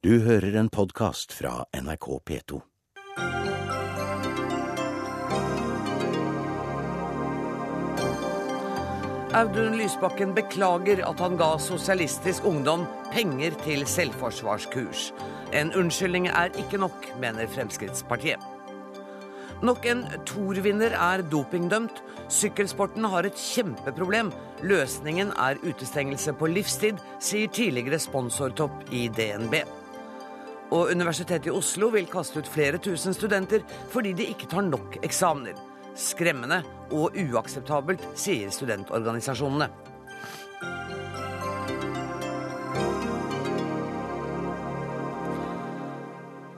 Du hører en podkast fra NRK P2. Audun Lysbakken beklager at han ga Sosialistisk Ungdom penger til selvforsvarskurs. En unnskyldning er ikke nok, mener Fremskrittspartiet. Nok en Tour-vinner er dopingdømt. Sykkelsporten har et kjempeproblem. Løsningen er utestengelse på livstid, sier tidligere sponsortopp i DNB. Og Universitetet i Oslo vil kaste ut flere tusen studenter fordi de ikke tar nok eksamener. Skremmende og uakseptabelt, sier studentorganisasjonene.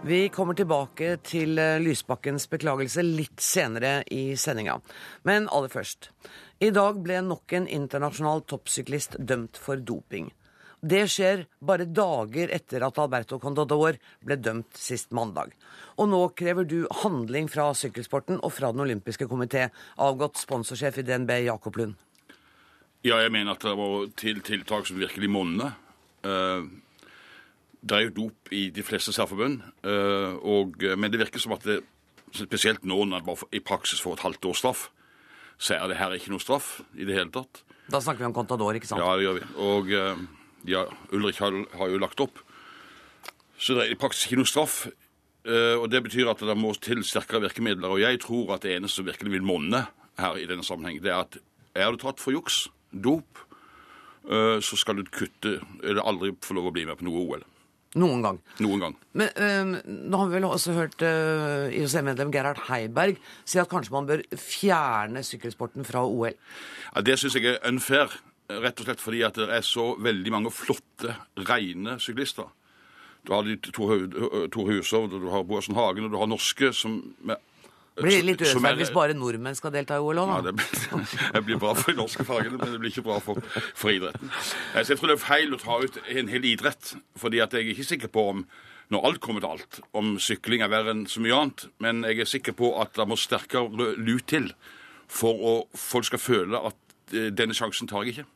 Vi kommer tilbake til eh, Lysbakkens beklagelse litt senere i sendinga. Men aller først. I dag ble nok en internasjonal toppsyklist dømt for doping. Det skjer bare dager etter at Alberto Contador ble dømt sist mandag. Og nå krever du handling fra sykkelsporten og fra Den olympiske komité, avgått sponsorsjef i DNB, Jakob Lund. Ja, jeg mener at det var til tiltak som virkelig monner. Uh, det er jo dop i de fleste særforbund, uh, og, men det virker som at det, spesielt nå når det bare i praksis får et halvt års straff, så er det her ikke noe straff i det hele tatt. Da snakker vi om Contador, ikke sant? Ja, det gjør vi. Og uh, ja, Ulrik har, har, jo lagt opp. Så det er i praksis ikke noe straff. og Det betyr at det må til sterkere virkemidler. Og jeg tror at det eneste som virkelig vil monne her i denne sammenheng, det er at er du tatt for juks, dop, så skal du kutte eller aldri få lov å bli med på noe OL. Noen gang. Noen gang. Men øh, nå har vi vel også hørt øh, IOC-medlem Gerhard Heiberg si at kanskje man bør fjerne sykkelsporten fra OL? Ja, Det syns jeg er unfair. Rett og slett fordi at det er så veldig mange flotte, rene syklister. Du har de Tor Hushovd, du har Boasen Hagen, og du har norske som med, blir det litt urettferdig hvis bare nordmenn skal delta i OL òg, da? Ja, det blir, bra for de norske fargene, men det blir ikke bra for, for idretten. Så jeg tror det er feil å ta ut en hel idrett, fordi at jeg er ikke sikker på om når alt kommer til alt, om sykling er verre enn så mye annet. Men jeg er sikker på at det må sterkere lut til for at folk skal føle at denne sjansen tar jeg ikke.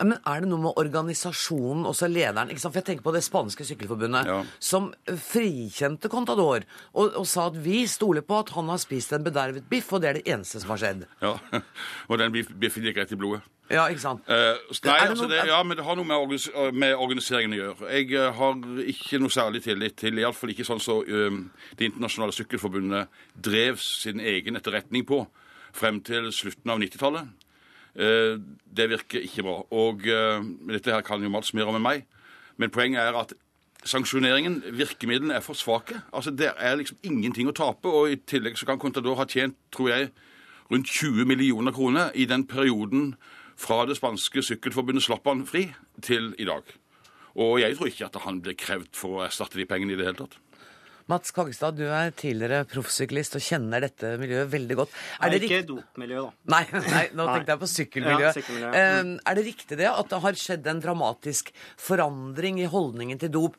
Men er det noe med organisasjonen, også lederen? For jeg tenker på det spanske sykkelforbundet, ja. som frikjente Contador og, og, sa at vi stoler på at han har spist en bedervet biff, og det er det eneste som har skjedd. Ja, og den biffen gikk rett i blodet. Ja, ikke sant? Eh, nei, det altså det, ja, men det har noe med, organis med, organiseringen å gjøre. Jeg uh, har ikke noe særlig tillit til, iallfall ikke sånn som så, uh, Det internasjonale sykkelforbundet drev sin egen etterretning på frem til slutten av 90-tallet. Eh, det virker ikke bra. Og eh, dette her kan jo Mats mer om enn meg. Men poenget er at sanksjoneringen, virkemidlene, er for svake. Altså, Det er liksom ingenting å tape. Og i tillegg så kan Contador ha tjent, tror jeg, rundt 20 millioner kroner i den perioden fra det spanske sykkelforbundet slapp han fri, til i dag. Og jeg tror ikke at han blir krevd for å erstatte de pengene i det hele tatt. Mats Kagestad, du er tidligere proffsyklist og kjenner dette miljøet veldig godt. Er det ikke dopmiljø, da. Nei, nei, nå tenkte jeg på sykkelmiljø. Ja, sykkelmiljø. mm. Er det riktig det at det har skjedd en dramatisk forandring i holdningen til dop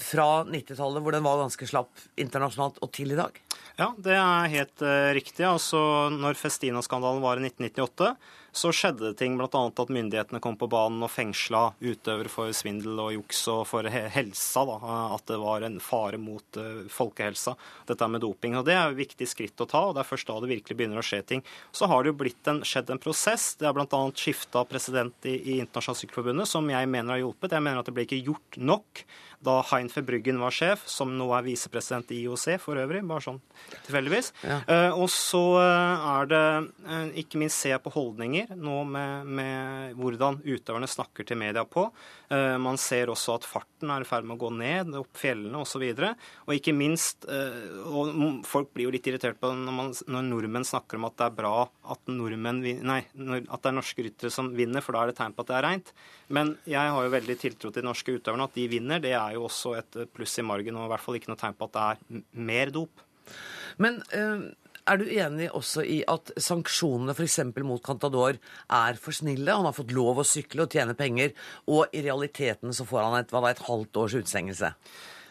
fra 90-tallet, hvor den var ganske slapp internasjonalt, og til i dag? Ja, det er helt uh, riktig. Altså, når Festina-skandalen var i 1998 så skjedde det ting, bl.a. at myndighetene kom på banen og fengsla utøvere for svindel og juks og for helsa. Da, at det var en fare mot uh, folkehelsa, dette med doping. og Det er et viktig skritt å ta, og det er først da det virkelig begynner å skje ting. Så har det jo blitt en, skjedd en prosess. Det er bl.a. skifta president i, i Internasjonalt Sykkelforbundet, som jeg mener har hjulpet. Jeg mener at det ble ikke gjort nok da Hein Verbruggen var sjef, som nå er visepresident i IOC for øvrig, bare sånn tilfeldigvis. Ja. Uh, og så uh, er det uh, ikke minst se på holdninger nå med, med, hvordan utøverne snakker til media på. man ser også at farten er i ferd med å gå ned opp fjellene osv. Og, så og ikke minst og Folk blir jo litt irritert på når, man, når, nordmenn snakker om at det er bra at, nordmenn, nei, at det er norske ryttere som vinner, for da er det tegn på at det er reint. Men jeg har jo veldig tiltro til de norske utøverne. At de vinner, det er jo også et pluss i margen, og i hvert fall ikke noe tegn på at det er mer dop. Men øh, er du enig også i at sanksjonene f.eks. mot Cantador er for snille? Han har fått lov å sykle og tjene penger, og i realiteten så får han et, et halvt års utstengelse?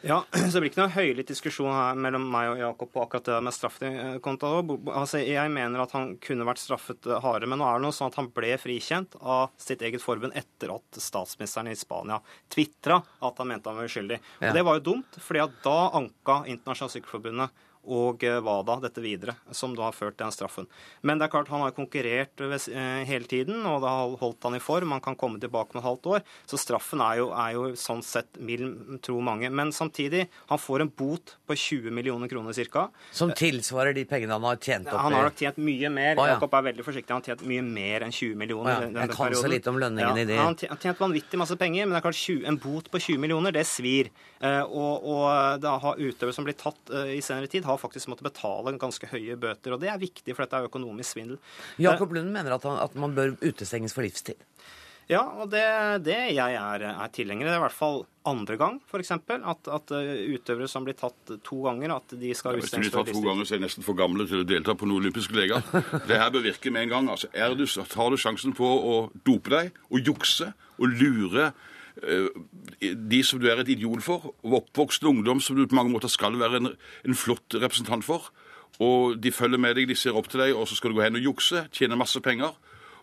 Ja, så Det blir ikke noe høylytt diskusjon her mellom meg og Jakob på akkurat det med straffekonta. Altså, jeg mener at han kunne vært straffet hardere, men nå er det noe sånn at han ble frikjent av sitt eget forbund etter at statsministeren i Spania tvitra at han mente han var uskyldig. Og Det var jo dumt, fordi at da anka Internasjonale Sykkelforbundet og eh, WADA dette videre, som da har ført til den straffen. Men det er klart han har konkurrert eh, hele tiden, og det har holdt han i form. Han kan komme tilbake med et halvt år. Så straffen er jo, er jo sånn sett mild, tror mange. Men samtidig, han får en bot på 20 millioner kroner ca. Som tilsvarer de pengene han har tjent opp? Han har nok tjent mye mer. Å, ja. Jakob er veldig forsiktig. Han har tjent mye mer enn 20 millioner. Å, ja. Jeg kan så lite om lønningen ja, i det. Han har tjent vanvittig masse penger, men det er klart 20, en bot på 20 millioner, det svir. Eh, og, og da har utøvere som blir tatt i senere tid, har faktisk måttet betale ganske høye bøter. Og det er viktig, for dette er økonomisk svindel. Jakob Lund mener at, han, at man bør utestenges for livstid. Ja, og det, det jeg er, er tilhenger Det er i hvert fall andre gang, f.eks. At, at utøvere som blir tatt to ganger, at de skal ja, utestenges for livstid. Hvis de blir tatt to ganger, så er de nesten for gamle til å delta på noen olympiske leker. Det her bør virke med en gang. Altså, du, tar du sjansen på å dope deg og jukse og lure de som du er et idiot for, og oppvokst ungdom som du på mange måter skal være en, en, flott representant for. Og de følger med deg, de ser opp til deg, og så skal du gå hen og jukse, tjene masse penger,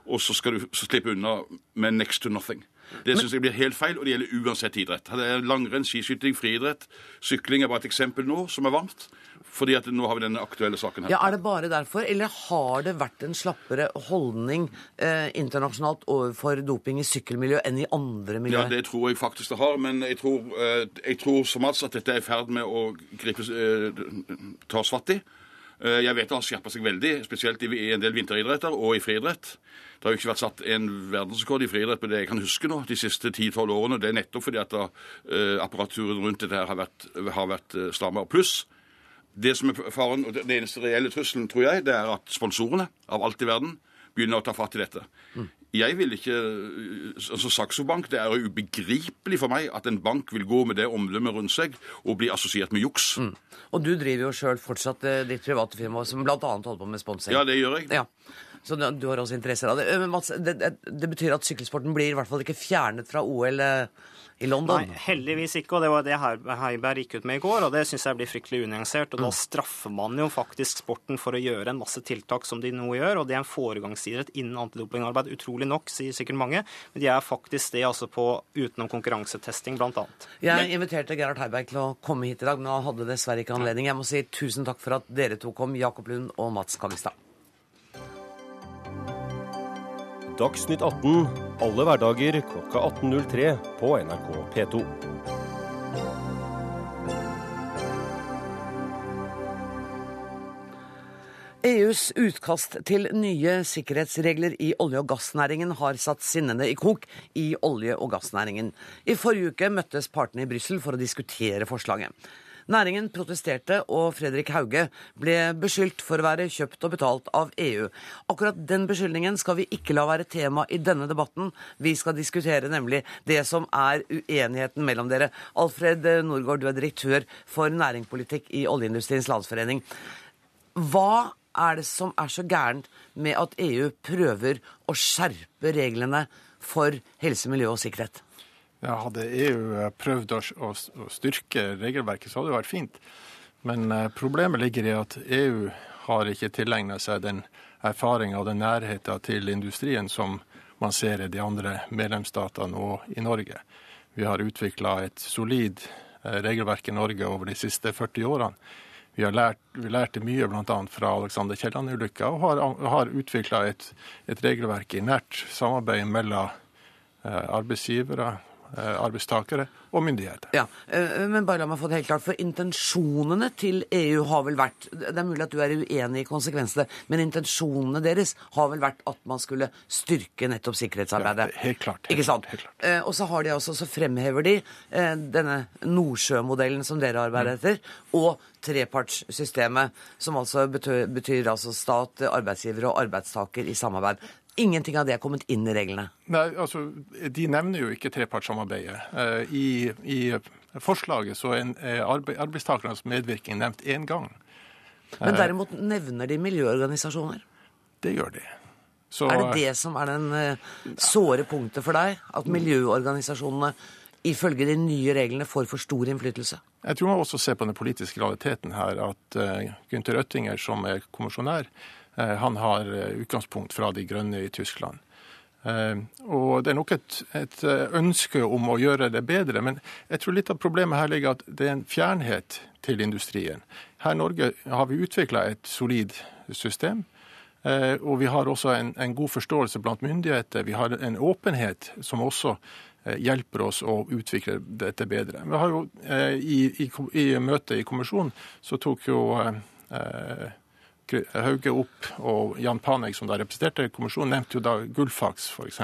og så skal du så slippe unna med next to nothing. Det syns jeg blir helt feil, og det gjelder uansett idrett. Det er Langrenn, skiskyting, friidrett. Sykling er bare et eksempel nå som er varmt. Fordi at nå har vi denne aktuelle saken her. Ja, Er det bare derfor, eller har det vært en slappere holdning eh, internasjonalt overfor doping i sykkelmiljøet enn i andre miljøer? Ja, det tror jeg faktisk det har. Men jeg tror, eh, jeg tror som altså at dette er i ferd med å gripe, eh, tas fatt i. Eh, jeg vet det har skjerpa seg veldig, spesielt i en del vinteridretter og i friidrett. Det har jo ikke vært satt en verdensrekord i friidrett på det jeg kan huske nå, de siste 10-12 årene. Det er nettopp fordi at da, uh, apparaturen rundt dette her har vært, har vært uh, strammere. Pluss det som er faren, og den eneste reelle trusselen, tror jeg, det er at sponsorene av alt i verden begynner å ta fatt i dette. Mm. Jeg vil ikke altså Saxo Bank, Det er jo ubegripelig for meg at en bank vil gå med det omdømmet rundt seg og bli assosiert med juks. Mm. Og du driver jo sjøl fortsatt eh, ditt private firma, som bl.a. holder på med sponsing. Ja, det gjør jeg. Ja. Så du har også interesser av det. Men Mats, det, det, betyr at sykkelsporten blir i hvert fall ikke fjernet fra OL? Eh i London? Nei, heldigvis ikke. Og det var det Heiberg gikk ut med i går, og det syns jeg blir fryktelig unyansert. Og mm. da straffer man jo faktisk sporten for å gjøre en masse tiltak som de nå gjør, og det er en foregangsidrett innen antidopingarbeid. Utrolig nok, sier sikkert mange, men de er faktisk det altså på utenom konkurransetesting, blant annet. Jeg inviterte Gerhard Heiberg til å komme hit i dag, men han hadde dessverre ikke anledning. Jeg må si tusen takk for at dere to kom, Jakob Lund og Mats Kavistad. Dagsnytt 18 alle hverdager klokka 18.03 på NRK P2. EUs utkast til nye sikkerhetsregler i olje- og gassnæringen har satt sinnene i kok i olje- og gassnæringen. I forrige uke møttes partene i Brussel for å diskutere forslaget. Næringen protesterte, og Fredrik Hauge ble beskyldt for å være kjøpt og betalt av EU. Akkurat den beskyldningen skal vi ikke la være tema i denne debatten. Vi skal diskutere nemlig det som er uenigheten mellom dere. Alfred Norgård, du er direktør for næringspolitikk i Oljeindustriens Landsforening. Hva er det som er så gærent med at EU prøver å skjerpe reglene for helse, miljø og sikkerhet? Ja, hadde EU eh, prøvd å, styrke regelverket, så hadde det vært fint. Men eh, problemet ligger i at EU har ikke tilegna seg den erfaringa og den nærheten til industrien som man ser i de andre medlemsstatene og i Norge. Vi har utvikla et solid eh, regelverk i Norge over de siste 40 årene. Vi har lært, vi lærte mye bl.a. fra Alexander Kielland-ulykka, og har, har utvikla et, et, regelverk i nært samarbeid mellom arbeidsgivere, arbeidstakere og myndigheter. Ja, eh, Men bare la meg få det helt klart, for intensjonene til EU har vel vært Det er mulig at du er uenig i konsekvensene, men intensjonene deres har vel vært at man skulle styrke nettopp sikkerhetsarbeidet? Ja, helt klart. Helt, Ikke sant? Helt klart. Eh, og så har de også, så fremhever de denne Nordsjømodellen som dere arbeider mm. etter, og trepartssystemet, som altså betyr, betyr altså stat, arbeidsgiver og arbeidstaker i samarbeid. Ingenting av det er kommet inn i reglene? Nei, altså, De nevner jo ikke trepartssamarbeidet. Eh, I, i forslaget så er arbeidstakernes medvirkning nevnt én gang. Men eh, derimot nevner de miljøorganisasjoner? Det gjør de. Så, er det det som er den såre punktet for deg? At miljøorganisasjonene ifølge de nye reglene får for stor innflytelse? Jeg tror man også ser på den politiske realiteten her, at Gunther Røttinger, som er kommisjonær, han har uh, utgangspunkt fra De grønne i Tyskland. Og Det er nok et, et, ønske om å gjøre det bedre, men jeg tror litt av problemet her ligger at det er en fjernhet til industrien. Her i Norge har vi utvikla et solid system. Og vi har også en, en god forståelse blant myndigheter. Vi har en åpenhet som også Eh, hjelper oss å utvikle dette bedre. Vi har jo eh, I, i, i møtet i kommisjonen så tok jo eh, Hauge opp, og Jan Panek, som da representerte kommisjonen, nevnte jo da Gullfaks f.eks.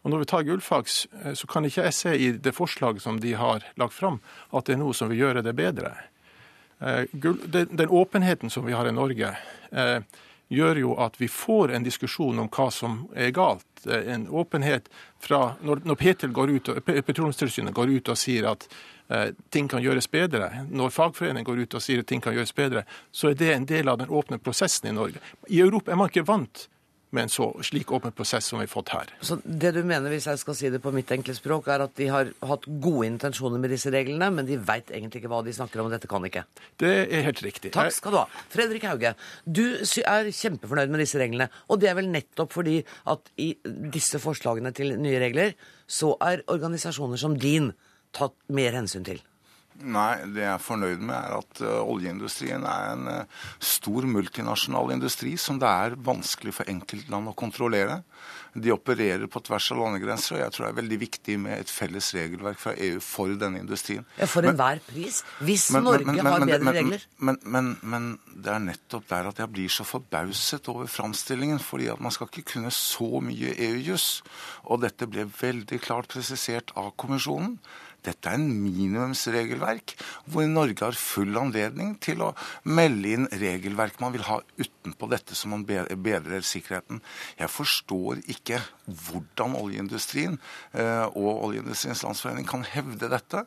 Og Når vi tar Gullfaks, så kan ikke jeg se i det forslaget som de har lagt fram, at det er noe som vil gjøre det bedre. Den åpenheten som vi har i Norge, gjør jo at vi får en diskusjon om hva som er galt. En åpenhet fra Når, når går ut, Petroleumstilsynet går ut og sier at eh, ting kan gjøres bedre, når fagforeningen går ut og sier at ting kan gjøres bedre, så er det en del av den åpne prosessen i Norge. I Europa er man ikke vant med en så slik åpen prosess som vi har fått her. Så det du mener, hvis jeg skal si det på mitt enkle språk, er at de har hatt gode intensjoner med disse reglene, men de veit egentlig ikke hva de snakker om, og dette kan ikke? Det er helt riktig. Takk skal du ha. Fredrik Hauge, du er kjempefornøyd med disse reglene, og det er vel nettopp fordi at i disse forslagene til nye regler, så er organisasjoner som din tatt mer hensyn til? Nei, det jeg er fornøyd med, er at uh, oljeindustrien er en uh, stor multinasjonal industri som det er vanskelig for enkeltland å kontrollere. De opererer på tvers av landegrenser, og jeg tror det er veldig viktig med et felles regelverk fra EU for denne industrien. Ja, For enhver pris? Hvis men, Norge men, men, har bedre regler? Men, det er nettopp der at jeg blir så forbauset over framstillingen. fordi at man skal ikke kunne så mye EU-juss. Og dette ble veldig klart presisert av kommisjonen. Dette er en minimumsregelverk hvor Norge har full anledning til å melde inn regelverk man vil ha utenpå dette som man bedrer sikkerheten. Jeg forstår ikke hvordan oljeindustrien eh, og Oljeindustriens Landsforening kan hevde dette.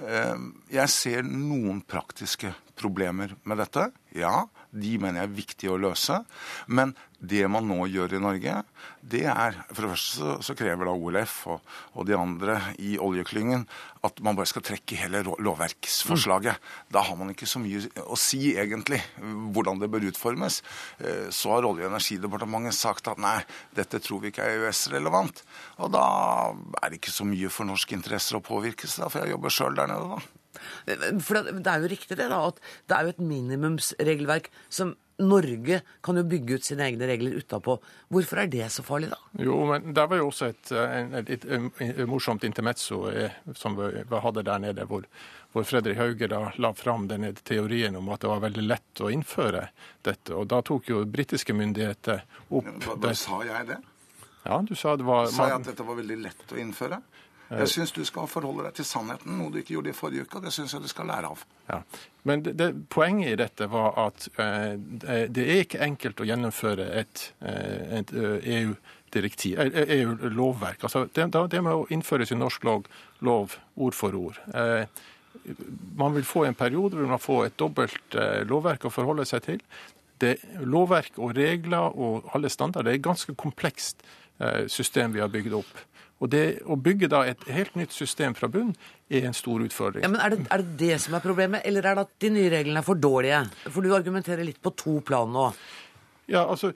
Eh, jeg ser noen praktiske problemer med dette. Ja, de mener jeg er viktige å løse. Men det man nå gjør i Norge, det er For det første så, så krever da OLF og, og, de andre i oljeklyngen at man bare skal trekke hele lovverksforslaget. Mm. Da har man ikke så mye å si, egentlig, hvordan det bør utformes. Eh, så har Olje- og energidepartementet sagt at nei, dette tror vi ikke er EØS-relevant. Og da er det ikke så mye for norske interesser å påvirke seg, for jeg jobber sjøl der nede, da. For det er jo riktig det, da, at det er jo et minimumsregelverk som Norge kan jo bygge ut sine egne regler utapå. Hvorfor er det så farlig, da? Jo, men Det var jo også et, et, et, et morsomt intermezzo eh, som vi hadde der nede, hvor, hvor Fredrik Hauge da la fram denne teorien om at det var veldig lett å innføre dette. Og da tok jo britiske myndigheter opp Hva, hva Sa jeg det? Ja, du sa det var... Sa jeg at dette var veldig lett å innføre? Jeg syns du skal forholde deg til sannheten, noe du ikke gjorde i forrige uke. og Det syns jeg du skal lære av. Ja. Men det, det, poenget i dette var at eh, det er ikke enkelt å gjennomføre et, eh, et EU-direktiv, eh, EU-lovverk. Altså, det, det, må innføres i norsk lov, lov ord for ord. Eh, man vil få en periode hvor man får et dobbelt eh, lovverk å forholde seg til. Det, lovverk og regler og alle standarder det er et ganske komplekst eh, system vi har bygd opp. Og det Å bygge da et helt nytt system fra bunn er en stor utfordring. Ja, men er det, er det, det som er problemet, eller er det at de nye reglene er for dårlige? For du argumenterer litt på to plan nå. Ja, altså,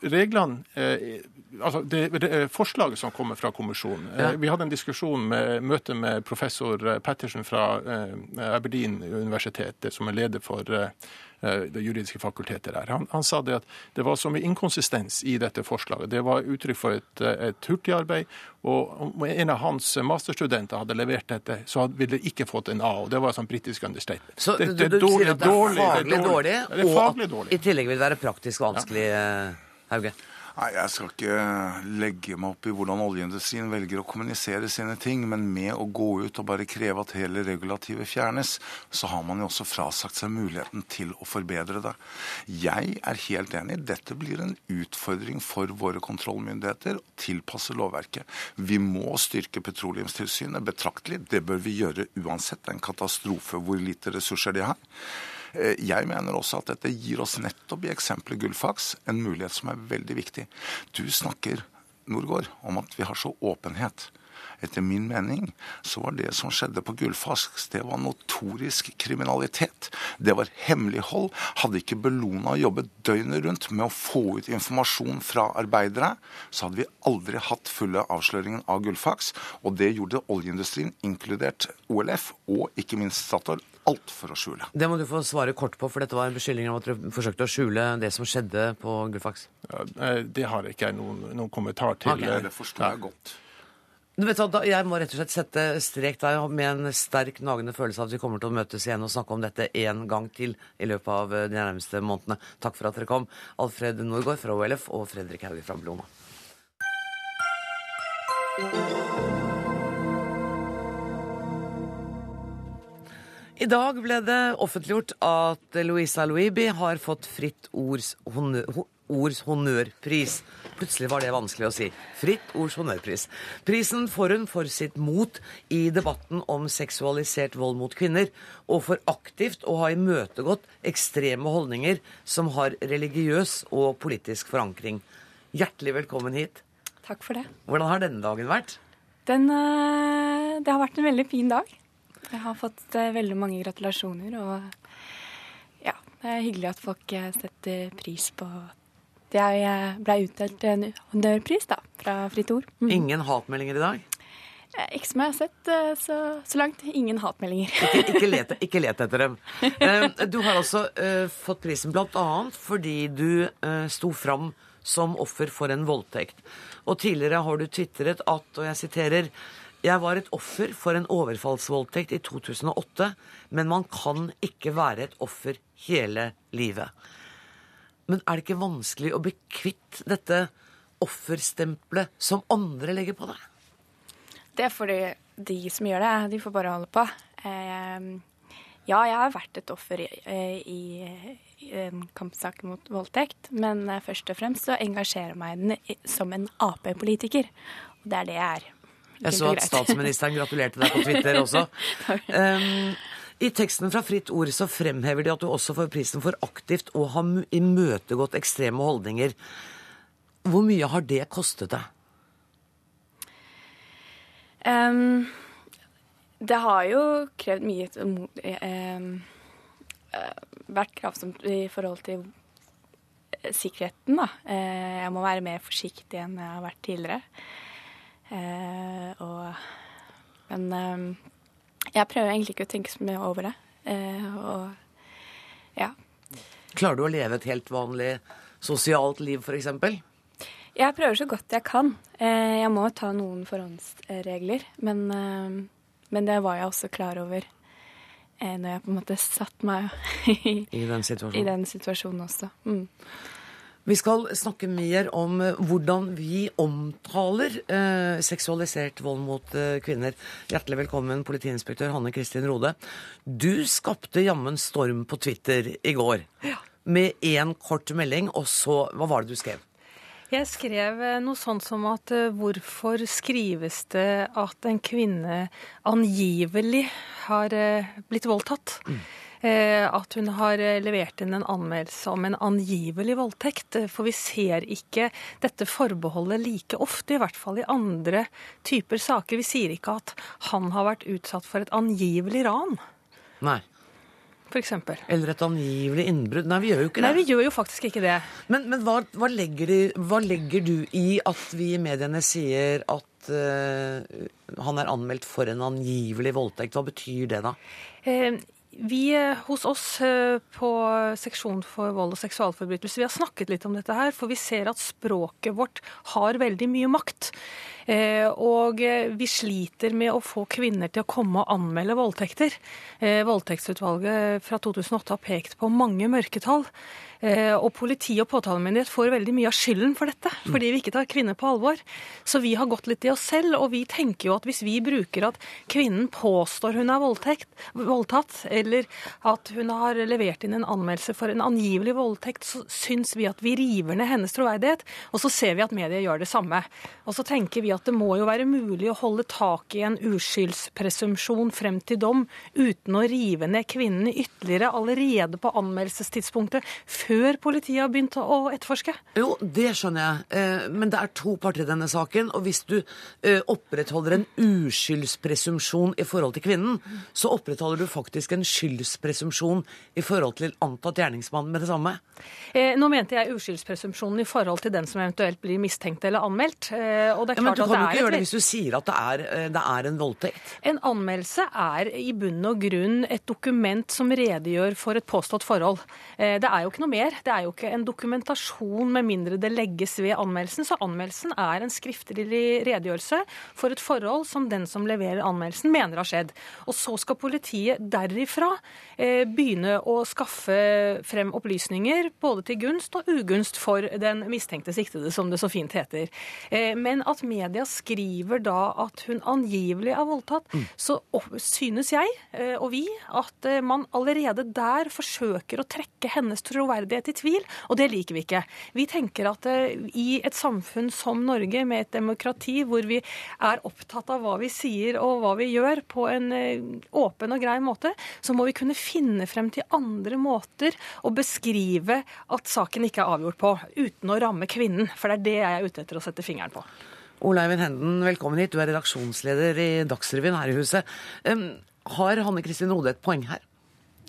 reglene eh, altså det, det, Forslaget som kommer fra kommisjonen eh. Vi hadde en diskusjon med møte med professor eh, Pettersen fra eh, Aberdeen universitet, som er leder for eh, Eh, det juridiske fakultetet der. Han, han, sa det at det var så mye inkonsistens i dette forslaget. Det var uttrykk for et, eh, et hurtigarbeid. Og om en av hans masterstudenter hadde levert dette, så ville det ikke fått en A. og Det var sånn britisk understatement. Så det, det, du, du sier at det er faglig dårlig, og at i tillegg vil det være praktisk vanskelig, ja. Eh, Hauge? Nei, Jeg skal ikke legge meg opp i hvordan oljeindustrien velger å kommunisere sine ting, men med å gå ut og bare kreve at hele regulativet fjernes, så har man jo også frasagt seg muligheten til å forbedre det. Jeg er helt enig. Dette blir en utfordring for våre kontrollmyndigheter å tilpasse lovverket. Vi må styrke Petroleumstilsynet betraktelig. Det bør vi gjøre uansett. Det er en katastrofe hvor lite ressurser de har. Eh, jeg mener også at dette gir oss nettopp i eksempelet Gullfaks en mulighet som er veldig viktig. Du snakker Norgård, om at vi har så åpenhet. Etter min mening så var det som skjedde på Gullfaks, det var notorisk kriminalitet. Det var hemmelighold. Hadde ikke Bellona jobbet døgnet rundt med å få ut informasjon fra arbeidere, så hadde vi aldri hatt fulle avsløringen av Gullfaks. Og det gjorde oljeindustrien, inkludert OLF og ikke minst Statoil, alt for å skjule. Det må du få svare kort på, for dette var en beskyldning om at dere forsøkte å skjule det som skjedde på Gullfaks. Ja, eh, det har ikke jeg noen, noen kommentar til. Okay. Det forstår jeg godt. Du vet hva, Jeg må rett og slett sette strek der med en sterk, nagende følelse av at vi kommer til å møtes igjen og snakke om dette en gang til i løpet av eh, de nærmeste månedene. Takk for at dere kom, Alfred Norgård fra OLF og Fredrik Hauge fra Blona. I dag ble det offentliggjort at Louisa Louibi har fått Fritt Ords, honnør, ords honnørpris. Plutselig var det vanskelig å si. Fritt Ords honnørpris. Prisen får hun for sitt mot i debatten om seksualisert vold mot kvinner, og for aktivt å ha imøtegått ekstreme holdninger som har religiøs og politisk forankring. Hjertelig velkommen hit. Takk for det. Hvordan har denne dagen vært? Den, eh, det har vært en veldig fin dag. Jeg har fått eh, veldig mange gratulasjoner, og ja, det er hyggelig at folk eh, setter pris på at jeg eh, ble utdelt en honnørpris da, fra Fritt Ord. Mm. Ingen hatmeldinger i dag? Ikke som jeg har sett så, så langt. Ingen hatmeldinger. Ikke, ikke, let, ikke let etter dem. Du har altså uh, fått prisen bl.a. fordi du uh, sto fram som offer for en voldtekt. Og tidligere har du tvitret at, og jeg siterer jeg var et offer for en overfallsvoldtekt i 2008, men man kan ikke være et offer hele livet. Men er det ikke vanskelig å bli kvitt dette offerstempelet som andre legger på deg? Det er fordi de som gjør det, de får bare holde på. Eh, ja, jeg har vært et offer i, eh, en kampsak mot voldtekt, men eh, først og fremst så engasjerer jeg meg i den som en Ap-politiker. Og det er det jeg er. Jeg så at statsministeren gratulerte deg på Twitter også. Um, I teksten fra Fritt Ord så fremhever de at du også får prisen for aktivt å ha imøtegått ekstreme holdninger. Hvor mye har det kostet deg? Um, det har jo krevd mye um, Vært kravsomt i forhold til sikkerheten, da. Eh, jeg må være mer forsiktig enn jeg har vært tidligere. Eh, og Men em, jeg prøver egentlig ikke å tenke så mye over det. Eh, og ja. Klarer du å leve et helt vanlig sosialt liv, f.eks.? Jeg prøver så godt jeg kan. Eh, Jeg må ta noen forhåndsregler, men, eh, men det var jeg også klar over eh, når jeg på en måte satt meg i, I den i situasjonen? den situasjonen også. Mm. Vi skal snakke mer om eh, hvordan vi omtaler eh, seksualisert vold mot eh, kvinner. Hjertelig velkommen, politiinspektør Hanne Kristin Rode. Du skapte jammen storm på Twitter i går. Ja. Med én kort melding, og så Hva var det du skrev? Jeg skrev eh, noe sånt som at eh, hvorfor skrives det at en kvinne angivelig har blitt voldtatt? Eh, At hun har eh, levert inn en anmeldelse om en angivelig voldtekt. Eh, For vi ser ikke dette forbeholdet like ofte, i hvert fall i andre typer saker. Vi sier ikke at han har vært utsatt for et angivelig ran, Nei. f.eks. Eller et angivelig innbrudd. Nei, vi gjør jo ikke det. Nei, vi gjør jo faktisk ikke det. Men, men hva, hva, legger de, hva legger du i at vi i mediene sier at uh, han er anmeldt for en angivelig voldtekt? Hva betyr det, da? Vi eh, hos oss eh, på seksjon for vold og seksualforbrytelser, vi har snakket litt om dette her, for vi ser at språket vårt har veldig mye makt. Eh, Og vi sliter med å få kvinner til å komme og anmelde voldtekter. Voldtektsutvalget fra 2008 har pekt på mange mørketall. Eh, Og politi og påtalemyndighet får veldig mye av skylden for dette, fordi vi ikke tar kvinner på alvor. Så vi har gått litt i oss selv, og vi tenker jo at hvis vi bruker at kvinnen påstår hun er voldtekt, voldtatt, eller at hun har levert inn en anmeldelse for en angivelig voldtekt, så syns vi at vi river ned hennes troverdighet, og så ser vi at media gjør det samme. Og så tenker vi at det må jo være mulig å holde tak i en uskyldspresumpsjon frem til dom uten å rive ned kvinnen ytterligere allerede på anmeldelsestidspunktet, før politiet har begynt å etterforske. Jo, det skjønner jeg. Eh, men det er to parter i denne saken. Og hvis du eh, opprettholder en uskyldspresumpsjon i forhold til kvinnen, så opprettholder du faktisk en skyldspresumpsjon i forhold til antatt gjerningsmann med det samme. Eh, nå mente jeg uskyldspresumpsjonen i forhold til den som eventuelt blir mistenkt eller anmeldt. Og det er ja, men du kan jo ikke gjøre det hvis du sier at det er, det er en voldtekt. En anmeldelse er i bunn og grunn et dokument som redegjør for et påstått forhold. Det er jo ikke noe mer. Det er jo ikke en dokumentasjon med mindre det legges ved anmeldelsen. Så anmeldelsen er en skriftlig redegjørelse for et forhold som den som leverer anmeldelsen, mener har skjedd. Og så skal politiet derifra eh, begynne å skaffe frem opplysninger både til gunst og ugunst for den mistenkte siktede, som det så fint heter. Eh, Men at media skriver da at hun angivelig er voldtatt, så synes jeg eh, og vi at eh, man allerede der forsøker å trekke hennes troverdighet i tvil, og det liker vi ikke. Vi tenker at eh, i et samfunn som Norge, med et demokrati hvor vi er opptatt av hva vi sier og hva vi gjør på en eh, åpen og grei måte, så må vi kunne finne frem til andre måter å beskrive at saken ikke er avgjort på, uten å ramme kvinnen. For det er det jeg er ute etter å sette fingeren på. Ole Eivind Henden, velkommen hit. Du er redaksjonsleder i Dagsrevyen her i huset. Um, har Hanne Kristin Rode et poeng her?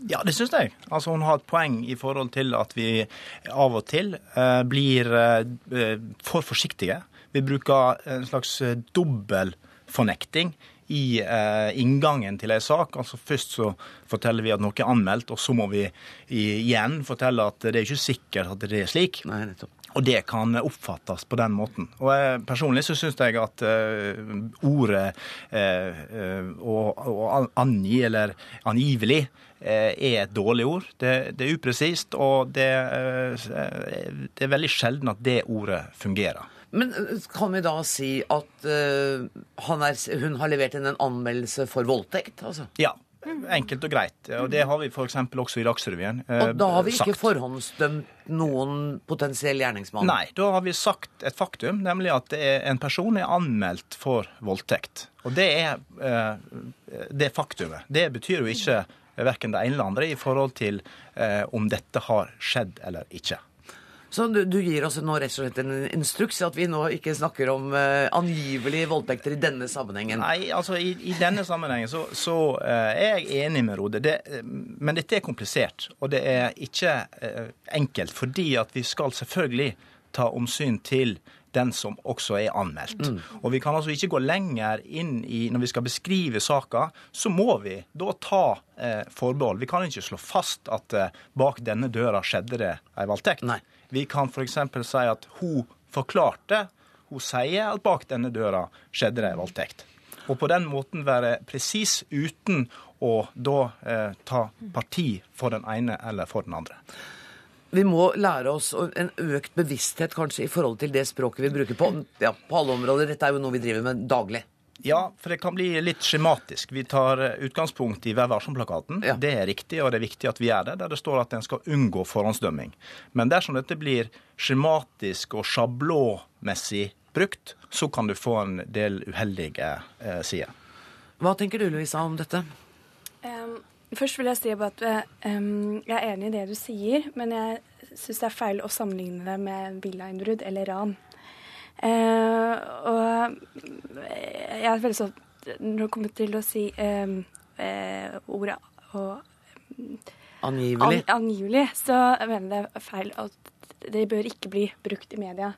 Ja, det syns jeg. Altså, hun har et poeng i forhold til at vi av og til eh, blir eh, for forsiktige. Vi bruker en slags eh, dobbel fornekting i eh, inngangen til en sak. Altså Først så forteller vi at noe er anmeldt, og så må vi igjen fortelle at det er ikke sikkert at det er slik. Nei, nettopp. Og det kan oppfattes på den måten. Og jeg, Personlig så syns jeg at uh, ordet eh, uh, å, å angi, eller angivelig, eh, er et dårlig ord. Det, det er upresist, og det, eh, det er veldig sjelden at det ordet fungerer. Men eh, kan vi da si at eh, han er, hun har levert inn en anmeldelse for voldtekt? Altså? Ja. Enkelt og greit. Og det har vi f.eks. også i Dagsrevyen. eh, Og da har vi ikke sagt. forhåndsdømt noen potensiell gjerningsmann? Nei, da har vi sagt et faktum, nemlig at det en person er anmeldt for voldtekt. Og det er eh, det faktumet. Det betyr jo ikke verken det ene eller andre i forhold til eh, om dette har skjedd eller ikke. Så du, du gir oss nå rett og slett en instruks at vi nå ikke snakker om uh, angivelige voldtekter i denne sammenhengen? Nei, altså i, i denne sammenhengen så, så uh, er jeg enig med Rode. Det, men dette er komplisert, og det er ikke uh, enkelt. Fordi at vi skal selvfølgelig ta omsyn til den som også er anmeldt. Og vi kan altså ikke gå lenger inn i Når vi skal beskrive saka, så må vi da ta eh, forbehold. Vi kan ikke slå fast at eh, bak denne døra skjedde det ei voldtekt. Nei. Vi kan f.eks. si at hun forklarte, hun sier at bak denne døra skjedde det voldtekt. Og på den måten være presis uten å da eh, ta parti for den ene eller for den andre. Vi må lære oss en økt bevissthet kanskje i forhold til det språket vi bruker på, ja, på alle områder. Dette er jo noe vi driver med daglig. Ja, for det kan bli litt skjematisk. Vi tar eh, utgangspunkt i Vær varsom-plakaten. Ja. Det er riktig, og det er viktig at vi gjør det, der det står at en skal unngå forhåndsdømming. Men dersom dette blir skjematisk og sjablåmessig brukt, så kan du få en del uheldige eh, sider. Hva tenker du, Louisa, om dette? Um, først vil jeg si at um, jeg er enig i det du sier, men jeg syns det er feil å sammenligne det med villainnbrudd eller ran. Eh, og jeg er veldig sånn Når det kommer til å si em, eh, ordet og Angivelig. An, angivelig, så mener jeg det er feil at det bør ikke bli brukt i media.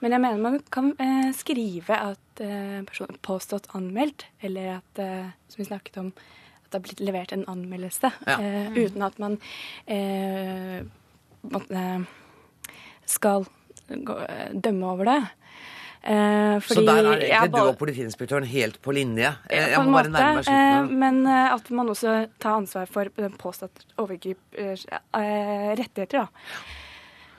Men jeg mener man kan eh, skrive at eh, personen er påstått anmeldt, eller at, eh, som vi snakket om, at det har blitt levert en anmeldelse, Ja. eh, uten at man eh, måtte, skal gå, eh, dømme over det. Eh, Så der er ikke egentlig du bare- og politiinspektøren helt på linje. Jeg, ja, Jeg på må bare måte, nærme meg eh, men eh, at man også tar ansvar for den påstått overgrip eh, eh, rettigheter, da.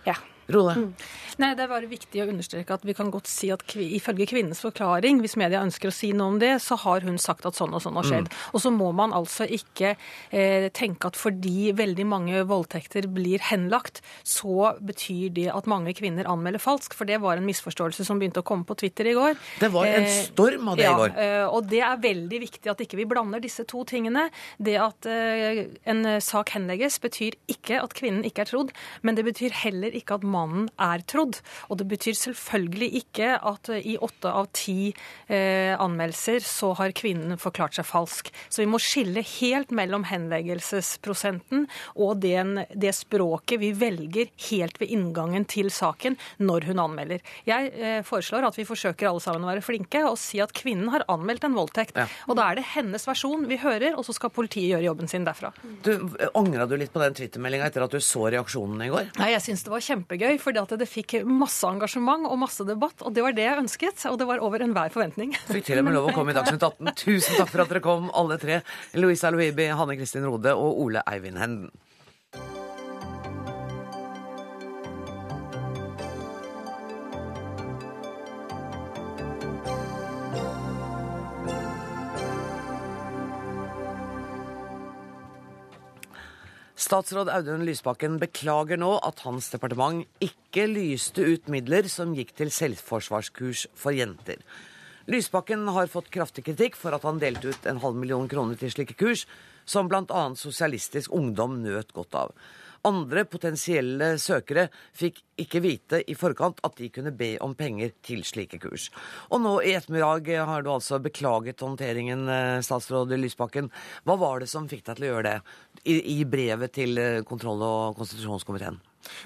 Ja. Rode? Mm. Nei, Det er bare viktig å understreke at vi kan godt si at ifølge kvinnens forklaring, hvis media ønsker å si noe om det, så har hun sagt at sånn og sånn har skjedd. Mm. Og så må man altså ikke eh, tenke at fordi veldig mange voldtekter blir henlagt, så betyr det at mange kvinner anmelder falsk. For det var en misforståelse som begynte å komme på Twitter i går. Det var en eh, storm av det ja, i går. Ja, og det er veldig viktig at ikke vi blander disse to tingene. Det at eh, en sak henlegges, betyr ikke at kvinnen ikke er trodd, men det betyr heller ikke at mannen er trodd trodd. Og det betyr selvfølgelig ikke at i åtte av ti eh, anmeldelser så har kvinnen forklart seg falsk. Så vi må skille helt mellom henleggelsesprosenten og den, det språket vi velger helt ved inngangen til saken når hun anmelder. Jeg eh, foreslår at vi forsøker alle sammen å være flinke og si at kvinnen har anmeldt en voldtekt. Ja. Og da er det hennes versjon vi hører, og så skal politiet gjøre jobben sin derfra. Du, Angra du litt på den twittermeldinga etter at du så reaksjonene i går? Nei, jeg syns det var kjempegøy, fordi at det fikk masse engasjement og masse debatt. Og det var det jeg ønsket, og det var over enhver forventning. Fikk til og med lov å komme i Dagsnytt 18. Tusen takk for at dere kom, alle tre. Louisa Louibi, Hanne Kristin Rode og Ole Eivind Henden. Statsråd Audun Lysbakken beklager nå at hans departement ikke lyste ut midler som gikk til selvforsvarskurs for jenter. Lysbakken har fått kraftig kritikk for at han delte ut en halv million kroner til slike kurs, som bl.a. Sosialistisk Ungdom nøt godt av. Andre potensielle søkere fikk ikke vite i forkant at de kunne be om penger til slike kurs. Og nå i ettermiddag har du altså beklaget håndteringen, eh, statsråd Lysbakken. Hva var det som fikk deg til å gjøre det i, i brevet til eh, kontroll- og konstitusjonskomiteen?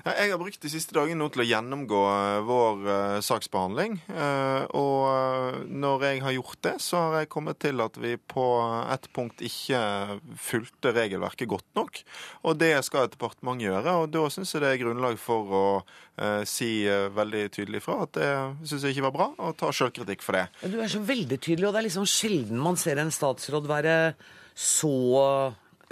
Jeg har brukt de siste dagene nå til å gjennomgå eh, vår uh, saksbehandling. Og når jeg har gjort det, så har jeg kommet til at vi på et punkt ikke fulgte regelverket godt nok. Og det skal et departement gjøre. Og da syns jeg det er grunnlag for å si veldig tydelig fra at det syns jeg ikke var bra, og ta sjølkritikk for det. Du er så veldig tydelig, og det er liksom sjelden man ser en statsråd være så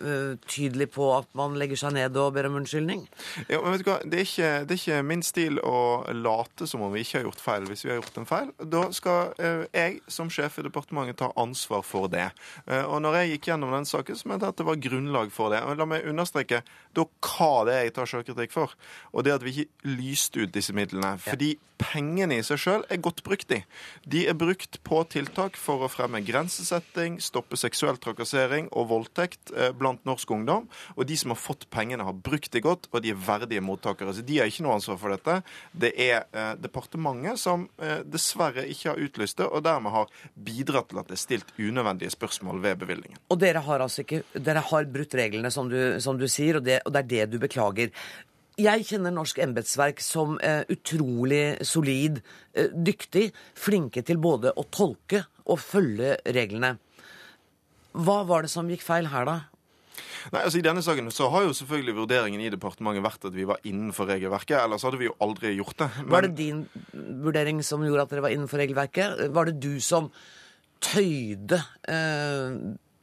uh, tydelig på at man legger seg ned og ber om unnskyldning? Ja, men vet du hva? Det er, ikke, det er, ikke, min stil å late som om vi ikke har gjort feil hvis vi har gjort en feil. Da skal uh, jeg som sjef i departementet ta ansvar for det. Uh, og når jeg gikk gjennom den saken, så mente jeg at det var grunnlag for det. Men la meg understreke da hva det er jeg tar selvkritikk for. Og det at vi ikke lyste ut disse midlene. Fordi pengene i seg sjøl er godt brukt i. De er brukt på tiltak for å fremme grensesetting, stoppe seksuell trakassering og voldtekt blant blant norsk ungdom. Og de som har fått pengene, har brukt det godt, og de er verdige mottakere. Så de har ikke noe ansvar for dette. Det er eh, departementet som eh, dessverre ikke har utlyst det, og dermed har bidratt til at det er stilt unødvendige spørsmål ved bevilgningen. Og dere har altså ikke Dere har brutt reglene, som du, som du sier, og det, og det er det du beklager. Jeg kjenner norsk embetsverk som eh, utrolig solid, eh, dyktig, flinke til både å tolke og følge reglene. Hva var det som gikk feil her, da? Nei, altså I denne saken så har jo selvfølgelig vurderingen i departementet vært at vi var innenfor regelverket. Ellers hadde vi jo aldri gjort det. Men... Var det din vurdering som gjorde at dere var innenfor regelverket? Var det du som tøyde eh,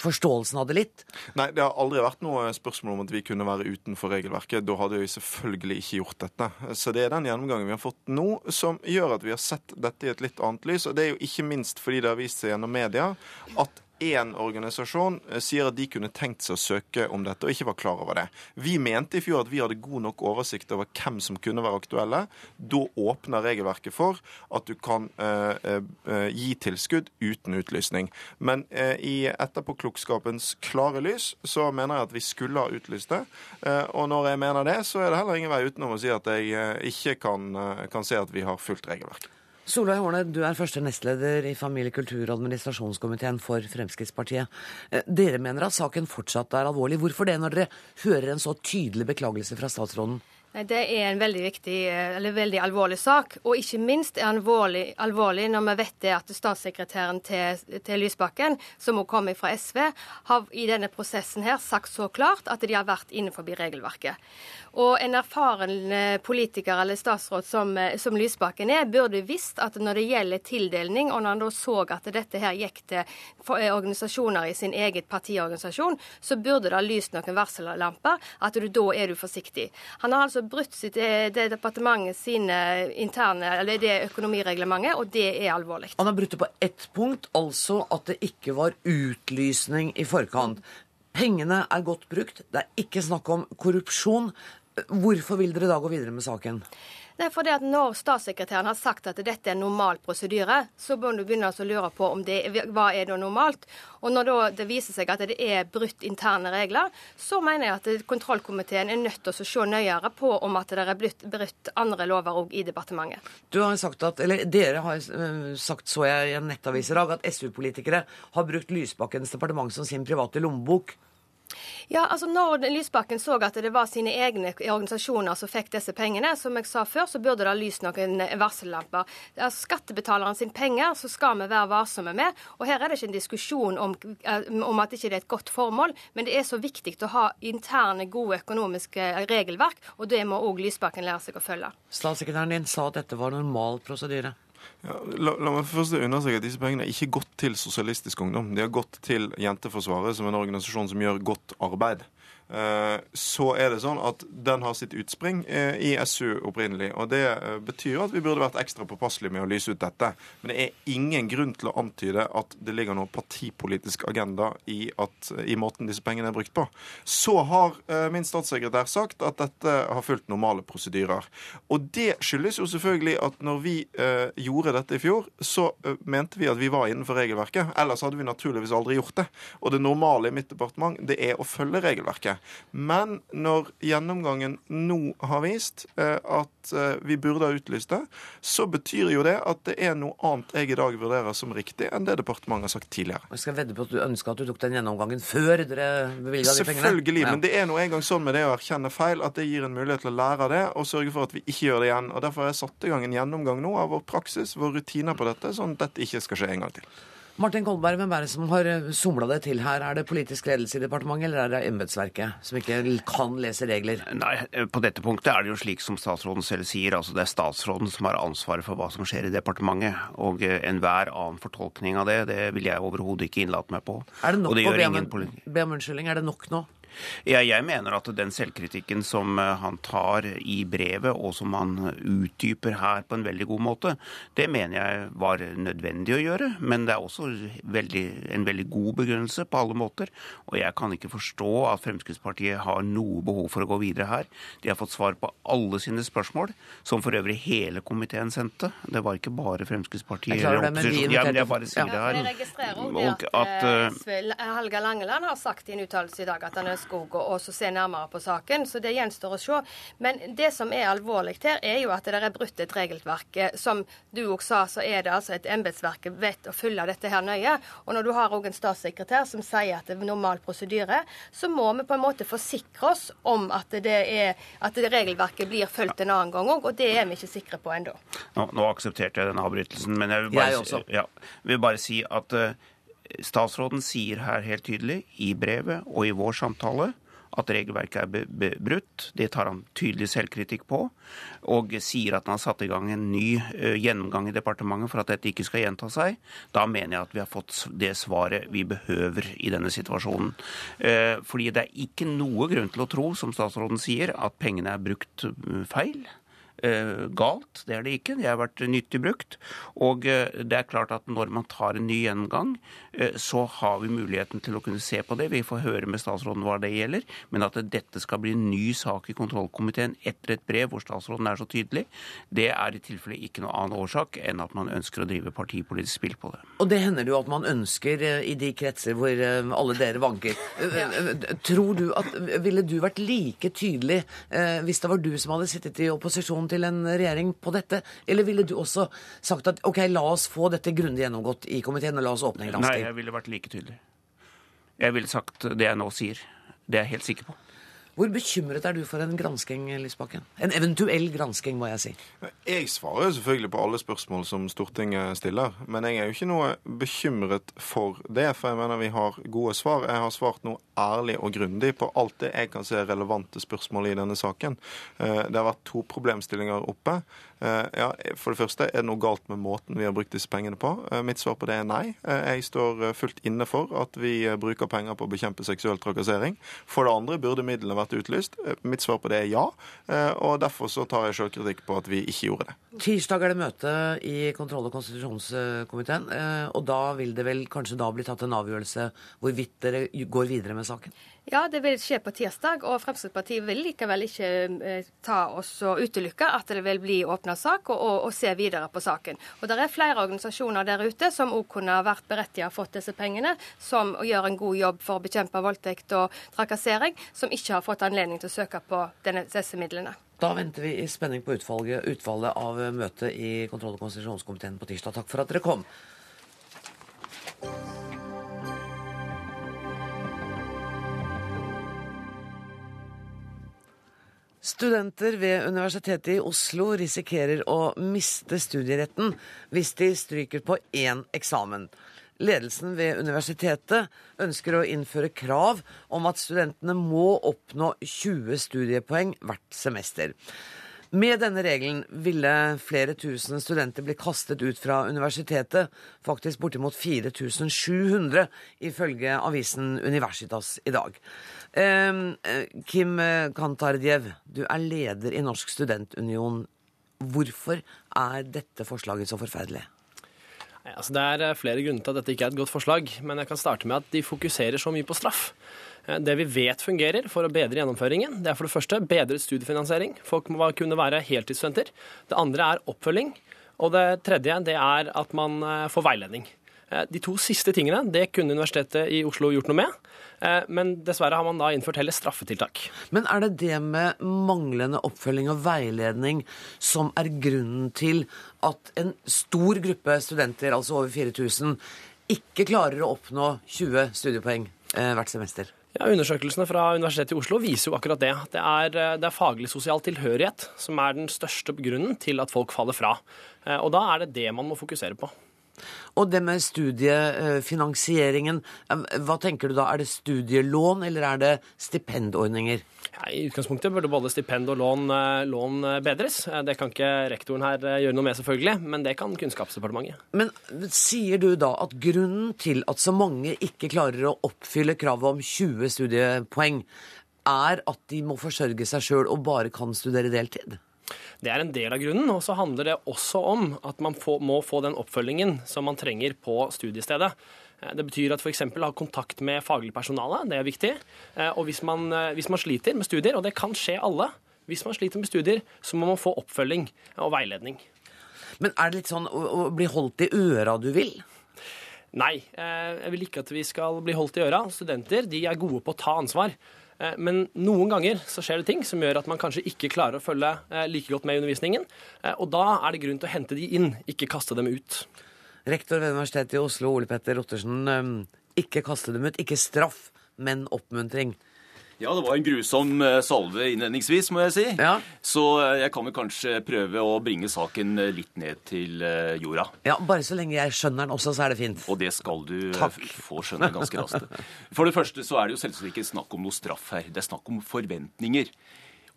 forståelsen av det litt? Nei, det har aldri vært noe spørsmål om at vi kunne være utenfor regelverket. Da hadde vi selvfølgelig ikke gjort dette. Så det er den gjennomgangen vi har fått nå, som gjør at vi har sett dette i et litt annet lys. Og det er jo ikke minst fordi det har vist seg gjennom media at én organisasjon eh, sier at de kunne tenkt seg å søke om dette, og ikke var klar over det. Vi mente i fjor at vi hadde god nok oversikt over hvem som kunne være aktuelle. Da åpner regelverket for at du kan eh, eh, gi tilskudd uten utlysning. Men eh, i etterpåklokskapens klare lys så mener jeg at vi skulle ha utlyst det. Eh, og når jeg mener det, så er det heller ingen vei utenom å si at jeg eh, ikke kan, kan se at vi har fulgt regelverket. Solveig Horne, du er første nestleder i familie-, kultur- og administrasjonskomiteen for Fremskrittspartiet. Eh, dere mener at saken fortsatt er alvorlig. Hvorfor det, når dere hører en så tydelig beklagelse fra statsråden? Det er en veldig viktig, eller veldig alvorlig sak. Og ikke minst er den alvorlig, alvorlig når vi vet det at statssekretæren til, til Lysbakken, som også kommer fra SV, har i denne prosessen her sagt så klart at de har vært innenfor regelverket. Og en erfaren eh, politiker eller statsråd som, eh, som, Lysbakken er, burde visst at når det gjelder tildeling, og når han da så at dette her gikk til eh, organisasjoner i sin eget partiorganisasjon, så burde det ha lyst noen varsellamper, at du, da er du forsiktig. Han har altså altså brutt sitt, det, det departementet sine interne, eller det økonomireglementet, og det er alvorlig. Han har brutt det på ett punkt, altså at det ikke var utlysning i forkant. Pengene er godt brukt, det er ikke snakk om korrupsjon. Hvorfor vil dere da gå videre med saken? Det er fordi at Når statssekretæren har sagt at dette er normal prosedyre, så bør du begynne å lure på om det, hva er da normalt. Og Når det viser seg at det er brutt interne regler, så mener jeg at kontrollkomiteen er nødt til å se nøyere på om at det er brutt, brutt andre lover òg i departementet. Du har sagt at, eller Dere har eh, sagt, så jeg i en nettavis i dag, at SU-politikere har brukt Lysbakkens departement som sin private lommebok. Ja, altså Når Lysbakken så at det var sine egne organisasjoner som fikk disse pengene, som jeg sa før, så burde det lyst noen varsellamper. Altså, skattebetalerne sin penger så skal vi være varsomme med. Og Her er det ikke en diskusjon om, eh, om at det ikke er et godt formål, men det er så viktig å ha interne, gode økonomiske regelverk, og det må òg Lysbakken lære seg å følge. Statssekretæren din sa at dette var normal prosedyre. Ja, la, la, meg først understreke at disse pengene har ikke gått til Sosialistisk Ungdom. De har gått til Jenteforsvaret, som er en organisasjon som gjør godt arbeid. Eh, så er det sånn at den har sitt utspring eh, i SU opprinnelig. og Det eh, betyr at vi burde vært ekstra påpasselige med å lyse ut dette. Men det er ingen grunn til å antyde at det ligger noen partipolitisk agenda i, at, i måten disse pengene er brukt på. Så har min statssekretær sagt at dette har fulgt normale prosedyrer. Og det skyldes jo selvfølgelig at når vi gjorde dette i fjor, så mente vi at vi var innenfor regelverket. Ellers hadde vi naturligvis aldri gjort det. Og det normale i mitt departement det er å følge regelverket. Men når gjennomgangen nå har vist eh, at eh, vi burde ha utlyst det, så betyr jo det at det er noe annet jeg i dag vurderer som riktig, enn det departementet har sagt tidligere. Jeg skal vedde på at du ønska at du tok den gjennomgangen før dere bevilga de pengene? Selvfølgelig, men det er nå engang sånn med det å erkjenne feil at det gir en mulighet til å lære av det og sørge for at vi ikke gjør det igjen. Og Derfor har jeg satt i gang en gjennomgang nå av vår praksis, våre rutiner på dette, sånn at dette ikke skal skje en gang til. Martin Kolberg, hvem er det som har eh, somla det til her? Er det politisk ledelse i departementet, eller er det embetsverket som ikke kan lese regler? Nei, eh, på dette punktet er det jo slik som statsråden selv sier. altså Det er statsråden som har ansvaret for hva som skjer i departementet. Og eh, enhver annen fortolkning av det, det vil jeg overhodet ikke innlate meg på. Er det nok å be om, be om unnskyldning? Er det nok nå? Ja, jeg mener at den selvkritikken som eh, han tar i brevet, og som han utdyper her på en veldig god måte, det mener jeg var nødvendig å gjøre. Men det er også veldig, en veldig god begrunnelse på alle måter. Og jeg kan ikke forstå at Fremskrittspartiet har noe behov for å gå videre her. De har fått svar på alle sine spørsmål, som for øvrig hele komiteen sendte. Det var ikke bare Fremskrittspartiet eller opposisjonen. Ja, men jeg bare sier ja, det her. Jeg registrerer også at, at uh, Helga Langeland har sagt i en uttalelse i dag at han ønsker Statskog og også se nærmere på saken. Så det gjenstår å se. Men det som er alvorlig her, er jo at det er brutt et regelverk. Som du òg sa, så er det altså et embetsverk vet å følge dette her nøye. Og når du har òg en statssekretær som sier at det er normal prosedyre, så må vi på en måte forsikre oss om at, det er, at det regelverket blir fulgt en annen gang òg, og det er vi ikke sikre på ennå. Nå, nå, aksepterte jeg denne avbrytelsen, men jeg vil bare, jeg ja, vil bare si at uh, Statsråden sier her helt tydelig, i brevet og i vår samtale, at regelverket er brutt. Det tar han tydelig selvkritikk på. Og sier at han har satt i gang en ny gjennomgang i departementet for at dette ikke skal gjenta seg. Da mener jeg at vi har fått det svaret vi behøver i denne situasjonen. Fordi det er ikke noe grunn til å tro, som statsråden sier, at pengene er brukt feil. Eh, galt. Det er det ikke. Det har vært nyttig brukt. Og eh, det er klart at når man tar en ny gjennomgang, eh, så har vi muligheten til å kunne se på det. Vi får høre med statsråden hva det gjelder. Men at dette skal bli en ny sak i kontrollkomiteen etter et brev hvor statsråden er så tydelig, det er i tilfelle ikke noen annen årsak enn at man ønsker å drive partipolitisk spill på det. Og det hender jo at man ønsker i de kretser hvor alle dere vanker. Tror du at Ville du vært like tydelig hvis det var du som hadde sittet i opposisjon til en regjering på dette? Eller ville du også sagt at ok, la oss få dette grundig gjennomgått i komiteen, og la oss åpne en gransking? Nei, jeg ville vært like tydelig. Jeg ville sagt det jeg nå sier. Det er jeg helt sikker på. Hvor bekymret er du for en gransking, Lysbakken? En eventuell gransking, må jeg si. Jeg svarer jo selvfølgelig på alle spørsmål som Stortinget stiller. Men jeg er jo ikke noe bekymret for det, for jeg mener vi har gode svar. Jeg har svart nå ærlig og grundig på alt det jeg kan se relevante spørsmål i denne saken. Eh, det har vært to problemstillinger oppe. Eh, ja, For det første, er det noe galt med måten vi har brukt disse pengene på? Eh, mitt svar på det er nei. Jeg står fullt inne for at vi bruker penger på å bekjempe seksuell trakassering. For det andre, burde midlene vært utlyst? Mitt svar på det er ja. Og derfor så tar jeg sjølkritikk på at vi ikke gjorde det. Tirsdag er det møte i kontroll- og konstitusjonskomiteen, og da vil det vel kanskje da bli tatt en avgjørelse hvorvidt dere går videre med saken? Ja, det vil skje på tirsdag, og Fremskrittspartiet vil likevel ikke eh, ta oss og utelukke at det vil bli åpna sak, og, og, og, se videre på saken. Og Det er flere organisasjoner der ute som òg kunne vært berettiget fått disse pengene, som gjør en god jobb for å bekjempe voldtekt og trakassering, som ikke har fått anledning til å søke på denne, disse midlene. Da venter vi i spenning på utfallet, utfallet av møtet i kontroll- og konstitusjonskomiteen på tirsdag. Takk for at dere kom. Studenter ved Universitetet i Oslo risikerer å miste studieretten hvis de stryker på én eksamen. Ledelsen ved universitetet ønsker å innføre krav om at studentene må oppnå 20 studiepoeng hvert semester. Med denne regelen ville flere tusen studenter bli kastet ut fra universitetet, faktisk bortimot 4700, ifølge avisen Universitas i dag. Eh, Kim Kantardjev, du er leder i Norsk studentunion. Hvorfor er dette forslaget så forferdelig? Altså, det er eh, flere grunner til at dette ikke er et godt forslag, men jeg kan starte med at de fokuserer så mye på straff. Eh, det vi vet fungerer for å bedre gjennomføringen, det er for det første bedret studiefinansiering. Folk må kunne være heltidsstudenter. Det andre er oppfølging. Og det tredje det er at man får veiledning. De to siste tingene det kunne Universitetet i Oslo gjort noe med. Eh, men dessverre har man da innført heller straffetiltak. Men er det det med manglende oppfølging og veiledning som er grunnen til at en stor gruppe studenter, altså over 4000, ikke klarer å oppnå 20 studiepoeng eh, hvert semester? Ja, Undersøkelsene fra Universitetet i Oslo viser jo akkurat det. Det er, eh, det er faglig sosial tilhørighet som er den største grunnen til at folk faller fra. Og da er det det man må fokusere på. Og det med studiefinansieringen, hva tenker du da? Er det studielån, eller er det stipendordninger? Ja, I utgangspunktet burde både stipend og lån, eh, lån, eh, bedres. Eh, det kan ikke rektoren her gjøre noe med, selvfølgelig, men det kan Kunnskapsdepartementet. Men sier du da at grunnen til at så mange ikke klarer å oppfylle kravet om 20 studiepoeng, er at de må forsørge seg sjøl og bare kan studere deltid? Det er en del av grunnen. Og så handler det også om at man må få den oppfølgingen som man trenger på studiestedet. Eh, det betyr at f.eks. ha kontakt med faglig personale, det er viktig. Eh, og hvis man, eh, hvis man sliter med studier, og det kan skje alle, hvis man sliter med studier, så må man få oppfølging og veiledning. Men er det litt sånn å, å bli holdt i øra du vil? Nei, jeg vil ikke at vi skal bli holdt i øra. Studenter de er gode på å ta ansvar. Men noen ganger så skjer det ting som gjør at man kanskje ikke klarer å følge like godt med i undervisningen. Og da er det grunn til å hente de inn, ikke kaste dem ut. Rektor ved Universitetet i Oslo, Ole Petter Ottersen. Ikke kaste dem ut. Ikke straff, men oppmuntring. Ja, det var en grusom eh, salve innledningsvis, må jeg si. Ja. Så eh, jeg kan vel kanskje prøve å bringe saken eh, litt ned til jorda. Ja, Bare så lenge jeg skjønner den også, så er det fint. Og det skal du Takk. få skjønne ganske raskt. For det første så er det jo selvsagt ikke snakk om noe straff her. Det er snakk om forventninger.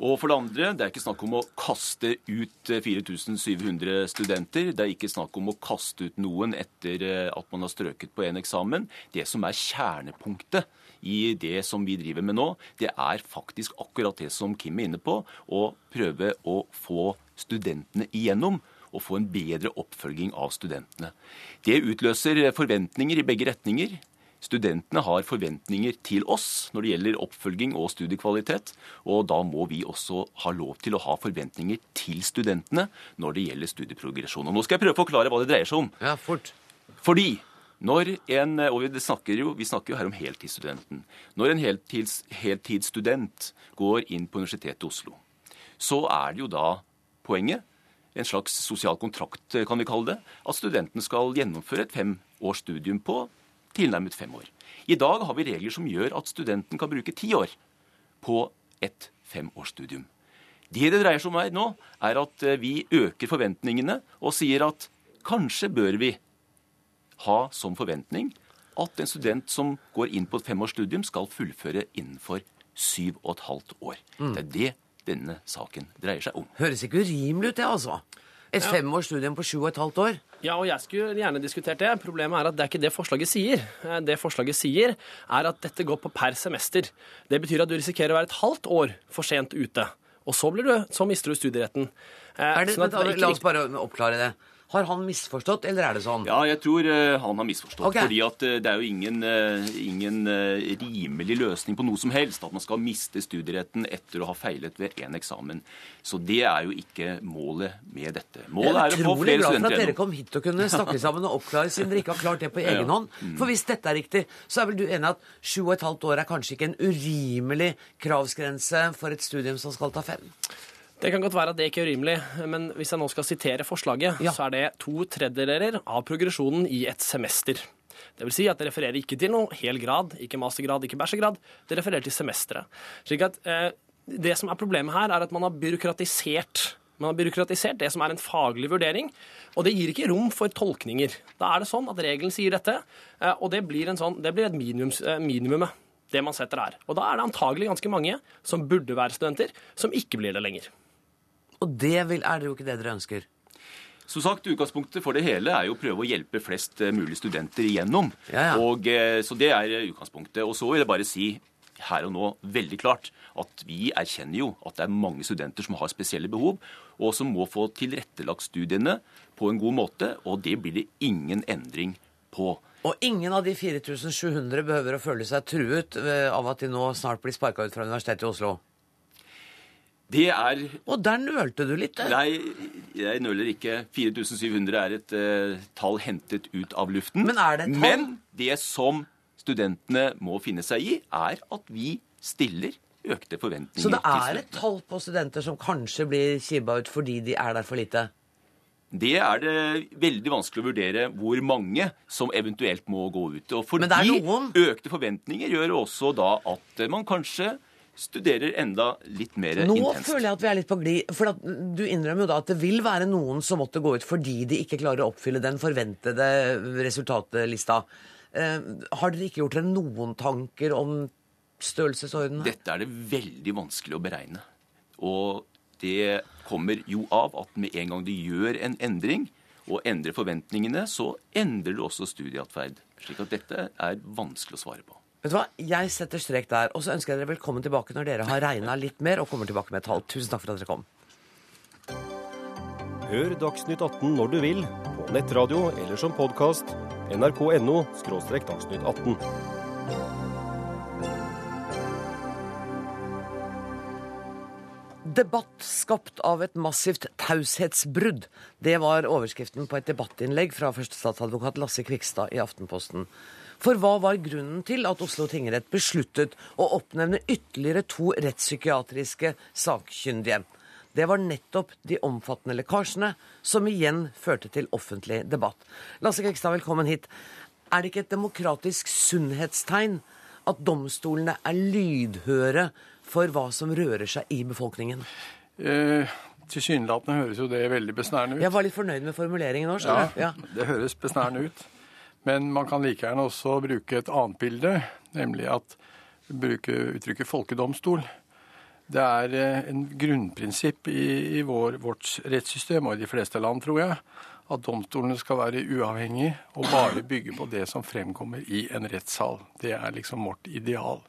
Og for det andre, det er ikke snakk om å kaste ut 4700 studenter. Det er ikke snakk om å kaste ut noen etter at man har strøket på en eksamen. Det som er kjernepunktet i det som vi driver med nå, det er faktisk akkurat det som Kim er inne på, å prøve å få studentene igjennom og få en bedre oppfølging av studentene. Det utløser forventninger i begge retninger. Studentene har forventninger til oss når det gjelder oppfølging og studiekvalitet. Og da må vi også ha lov til å ha forventninger til studentene når det gjelder studieprogresjon. Og nå skal jeg prøve å forklare hva det dreier seg om. Ja, fort. Fordi når en, og vi snakker, jo, vi snakker jo her om heltidsstudenten. Når en heltids, heltidsstudent går inn på Universitetet i Oslo, så er det jo da poenget, en slags sosial kontrakt kan vi kalle det, at studenten skal gjennomføre et fem års studium på tilnærmet fem år. I dag har vi regler som gjør at studenten kan bruke ti år på et femårsstudium. Det det dreier seg om her nå, er at vi øker forventningene og sier at kanskje bør vi ha som forventning at en student som går inn på et femårsstudium, skal fullføre innenfor syv og et halvt år. Mm. Det er det denne saken dreier seg om. Høres ikke urimelig ut, det, altså. Et Ja. femårsstudium på sju og et halvt år. Ja, og jeg skulle gjerne diskutert det. Problemet er at det er ikke det forslaget sier. Eh, Det forslaget sier, er at dette går på per semester. Det betyr at du risikerer å være et halvt år for sent ute. Og så, blir du, så mister du studieretten. Eh, Er det, sånn det la oss bare oppklare det. Har han misforstått, eller er det sånn? Ja, jeg tror eh, han har misforstått. Okay. Fordi at eh, det er jo ingen, eh, ingen rimelig løsning på noe som helst. At man skal miste studieretten etter å ha feilet ved én eksamen. Så det er jo ikke målet med dette. Målet er er å få flere studenter gjennom. utrolig flere glad for at dere kom hit og kunne snakke sammen og oppklare, siden dere ikke har klart det på egen Ja. hånd. For hvis dette er riktig, så er vel du enig at sju og et halvt år er kanskje ikke en urimelig kravsgrense for et studium som skal ta fem? Det kan godt være at det ikke er urimelig, men hvis jeg nå skal sitere forslaget, så er det to tredjedeler av progresjonen i et semester. Det vil si at det refererer ikke til noe hel grad, ikke mastergrad, ikke bachelorgrad. Det refererer til semesteret. Slik at eh, det som er problemet her, er at man har byråkratisert man har byråkratisert det som er en faglig vurdering, og det gir ikke rom for tolkninger. Da er det sånn at regelen sier dette, eh, og det blir, en sånn, det blir et minimums, eh, minimumet, det man setter her. Og da er det antagelig ganske mange som burde være studenter, som ikke blir det lenger. Og det vil, er det jo ikke det dere ønsker. Som sagt, Utgangspunktet for det hele er jo å prøve å hjelpe flest eh, mulig studenter igjennom. Ja, ja. Og, eh, så det er utgangspunktet. Og så vil jeg bare si her og nå veldig klart at vi erkjenner jo at det er mange studenter som har spesielle behov, og som må få tilrettelagt studiene på en god måte, og det blir det ingen endring på. Og ingen av de 4700 behøver å føle seg truet eh, av at de nå snart blir sparka ut fra Universitetet i Oslo. Det er Og der nølte du litt. der. Nei, jeg nøler ikke. 4700 er et uh, tall hentet ut av luften. Men er det et tall? Men det som studentene må finne seg i, er at vi stiller økte forventninger Så det er et tall på studenter som kanskje blir kibba ut fordi de er der for lite? Det er det veldig vanskelig å vurdere hvor mange som eventuelt må gå ut. Og fordi økte forventninger gjør også da at man kanskje studerer enda litt mer Nå intenst. føler jeg at vi er litt på glid. For du innrømmer jo da at det vil være noen som måtte gå ut fordi de ikke klarer å oppfylle den forventede resultatlista. Eh, har dere ikke gjort dere noen tanker om størrelsesordenen? Dette er det veldig vanskelig å beregne. Og det kommer jo av at med en gang du gjør en endring, og endrer forventningene, så endrer det også studieatferd. Slik at dette er vanskelig å svare på. Vet du hva? Jeg setter strek der. Og så ønsker jeg dere velkommen tilbake når dere har regna litt mer og kommer tilbake med et tall. Tusen takk for at dere kom. Hør Dagsnytt 18 når du vil, på nettradio eller som podkast. nrk.no – dagsnytt 18. Debatt skapt av et massivt taushetsbrudd. Det var overskriften på et debattinnlegg fra førstestatsadvokat Lasse Kvikstad i Aftenposten. For hva var grunnen til at Oslo tingrett besluttet å oppnevne ytterligere to rettspsykiatriske sakkyndige? Det var nettopp de omfattende lekkasjene som igjen førte til offentlig debatt. Lasse Krekstad, velkommen hit. Er det ikke et demokratisk sunnhetstegn at domstolene er lydhøre for hva som rører seg i befolkningen? Eh, Tilsynelatende høres jo det veldig besnærende ut. Jeg var litt fornøyd med formuleringen òg. du? Ja, det høres besnærende ut. Men man kan like gjerne også bruke et annet bilde, nemlig at bruke uttrykket folkedomstol. Det er eh, en grunnprinsipp i, i vår, vårt rettssystem, og i de fleste land, tror jeg, at domstolene skal være uavhengige og bare bygge på det som fremkommer i en rettssal. Det er liksom vårt ideal.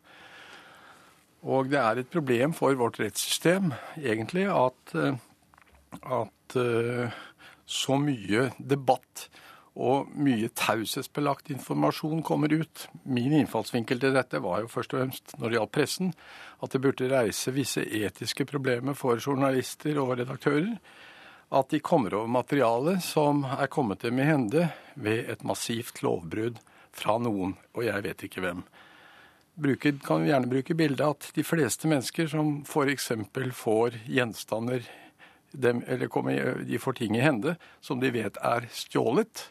Og det er et problem for vårt rettssystem, egentlig, at, eh, at eh, så mye debatt og mye taushetsbelagt informasjon kommer ut. Min innfallsvinkel til dette var jo først og fremst når det gjaldt pressen, at det burde reise visse etiske problemer for journalister og redaktører. At de kommer over materiale som er kommet dem i hende ved et massivt lovbrudd fra noen, og jeg vet ikke hvem. Bruker, kan gjerne bruke bildet at de fleste mennesker som f.eks. får gjenstander dem, kommer, de får ting i hende som de vet er stjålet,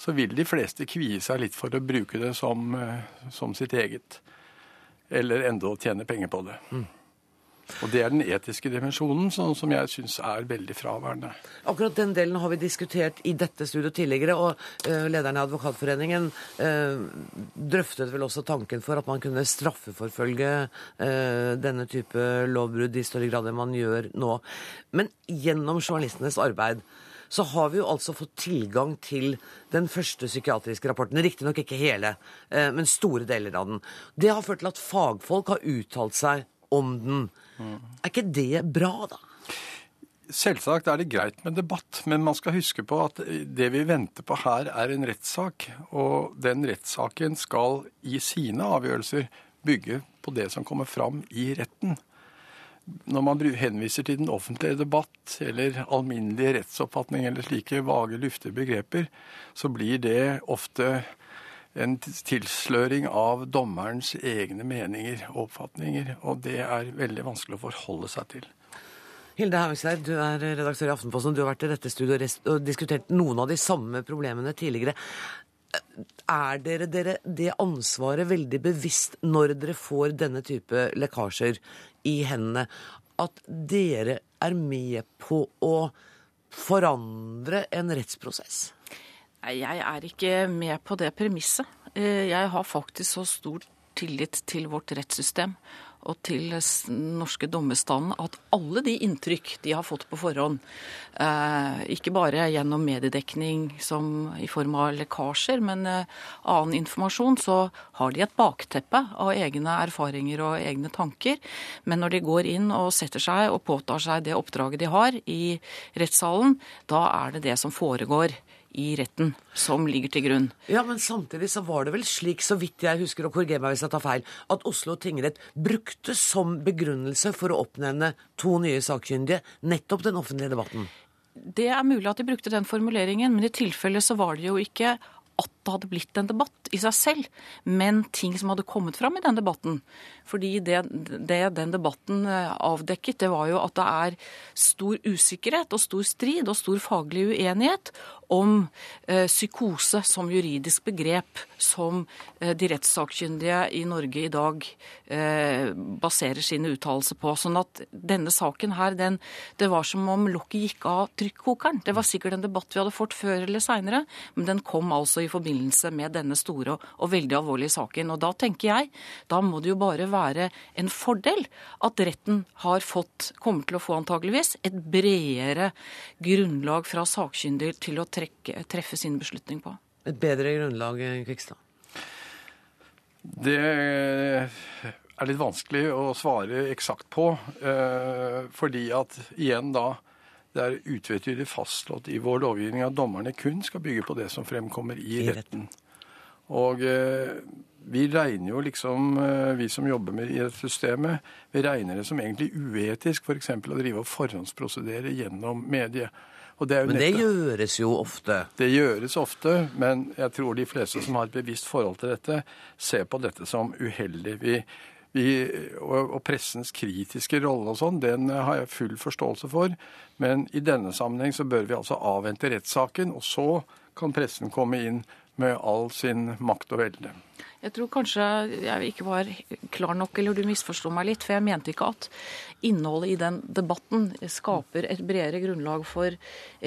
så vil de fleste kvie seg litt for å bruke det som, eh, som sitt eget. Eller enda tjene penger på det. Og det er den etiske dimensjonen som, som jeg syns er veldig fraværende. Akkurat den delen har vi diskutert i dette studioet tidligere, og uh, lederen i Advokatforeningen uh, drøftet vel også tanken for at man kunne straffeforfølge uh, denne type lovbrudd i større grad enn man gjør nå. Men gjennom journalistenes arbeid så har vi jo altså fått tilgang til den første psykiatriske rapporten. Riktignok ikke hele, men store deler av den. Det har ført til at fagfolk har uttalt seg om den. Er ikke det bra, da? Selvsagt er det greit med debatt, men man skal huske på at det vi venter på her, er en rettssak. Og den rettssaken skal i sine avgjørelser bygge på det som kommer fram i retten. Når man henviser til den offentlige debatt eller alminnelig rettsoppfatning eller slike vage, luftige begreper, så blir det ofte en tilsløring av dommerens egne meninger og oppfatninger. Og det er veldig vanskelig å forholde seg til. Hilde Haugseid, du er redaktør i Aftenposten. Du har vært i dette studioet og diskutert noen av de samme problemene tidligere. Er dere, dere det ansvaret veldig bevisst når dere får denne type lekkasjer i hendene? At dere er med på å forandre en rettsprosess? Jeg er ikke med på det premisset. Eh, jeg har faktisk så stor tillit til vårt rettssystem og til norske dommerstanden at alle de inntrykk de har fått på forhånd, eh, ikke bare gjennom mediedekning i form av lekkasjer, men eh, annen informasjon, så har de et bakteppe av egne erfaringer og egne tanker. Men når de går inn og setter seg og påtar seg det oppdraget de har i rettssalen, da er det det som foregår i retten som ligger til grunn. Ja, Men samtidig så var det vel slik, så vidt jeg husker, og korriger meg hvis jeg tar feil, at Oslo tingrett brukte som begrunnelse for å oppnevne to nye sakkyndige nettopp den offentlige debatten? Det er mulig at de brukte den formuleringen, men i tilfelle så var det jo ikke at det hadde blitt en debatt i seg selv, men ting som hadde kommet fram i den debatten. Fordi det, det, den debatten eh, avdekket, det var jo at det er stor usikkerhet og stor strid og stor faglig uenighet om eh, psykose som juridisk begrep som eh, de rettssakkyndige i Norge i dag eh, baserer sine uttalelser på. Sånn at denne saken her, den, det var som om lokket gikk av trykkokeren. Det var sikkert en debatt vi hadde fått før eller seinere, men den kom altså i forbindelse med denne store og, veldig alvorlige saken. Og da tenker jeg, da må det jo bare være en fordel at retten har fått, kommer til å få antageligvis, et bredere grunnlag fra sakkyndig til å trekke treffe sin beslutning på. Et bedre grunnlag, Kvikstad? Det er litt vanskelig å svare eksakt på. Eh, fordi at igjen da det er utvetydig fastslått i vår lovgivning at dommerne kun skal bygge på det som fremkommer i retten. Og eh, vi regner jo liksom, eh, vi som jobber med i systemet, vi regner det som egentlig uetisk f.eks. å drive og forhåndsprosedere gjennom mediet. Det men det gjøres jo ofte? Det gjøres ofte, men jeg tror de fleste som har et bevisst forhold til dette, ser på dette som uheldig. Vi, vi, og, og, pressens kritiske rolle og sånn, den har jeg full forståelse for. Men i denne sammenheng så bør vi altså avvente rettssaken, og så kan pressen komme inn med all sin makt og velde. Jeg tror kanskje jeg ikke var klar nok, eller du misforsto meg litt. For jeg mente ikke at innholdet i den debatten skaper et bredere grunnlag for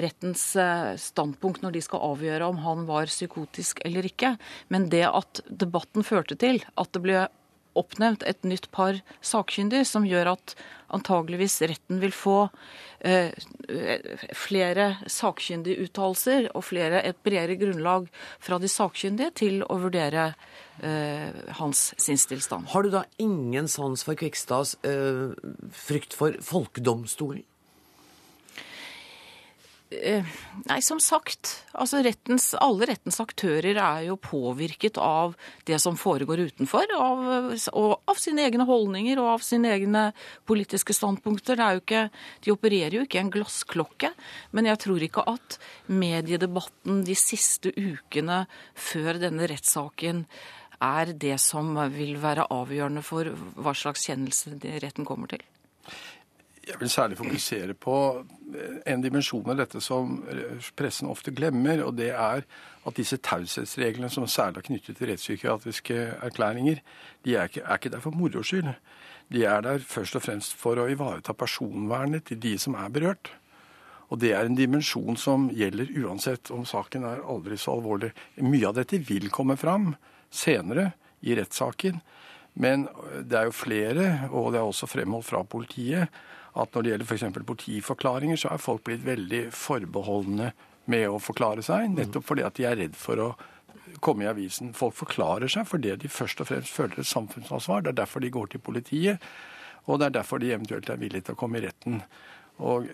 rettens eh, standpunkt når de skal avgjøre om han var psykotisk eller ikke. Men det at debatten førte til at det ble oppnevnt et nytt par sakkyndige, som gjør at antageligvis retten vil få eh, flere sakkyndige uttalelser og flere, et bredere grunnlag fra de sakkyndige til å vurdere eh, hans sinnstilstand. Har du da ingen sans for Kvikstads eh, frykt for folkedomstolen? Eh, nei, som sagt. Altså rettens, alle rettens aktører er jo påvirket av det som foregår utenfor. Av, og av sine egne holdninger og av sine egne politiske standpunkter. Ikke, de opererer jo ikke en glassklokke. Men jeg tror ikke at mediedebatten de siste ukene før denne rettssaken er det som vil være avgjørende for hva slags kjennelse retten kommer til. Jeg vil særlig fokusere på eh, en dimensjon av dette som pressen ofte glemmer, og det er at disse taushetsreglene som særlig er knyttet til rettspsykiatriske erklæringer, de er ikke, er ikke der for moro skyld. De er der først og fremst for å ivareta personvernet til de som er berørt. Og det er en dimensjon som gjelder uansett om saken er aldri så alvorlig. Mye av dette vil komme fram senere i rettssaken. Men det er jo flere, og det er også fremholdt fra politiet, at når det gjelder f.eks. politiforklaringer, så er folk blitt veldig forbeholdne med å forklare seg. Nettopp fordi at de er redd for å komme i avisen. Folk forklarer seg fordi de først og fremst føler et samfunnsansvar. Det er derfor de går til politiet, og det er derfor de eventuelt er villige til å komme i retten. Og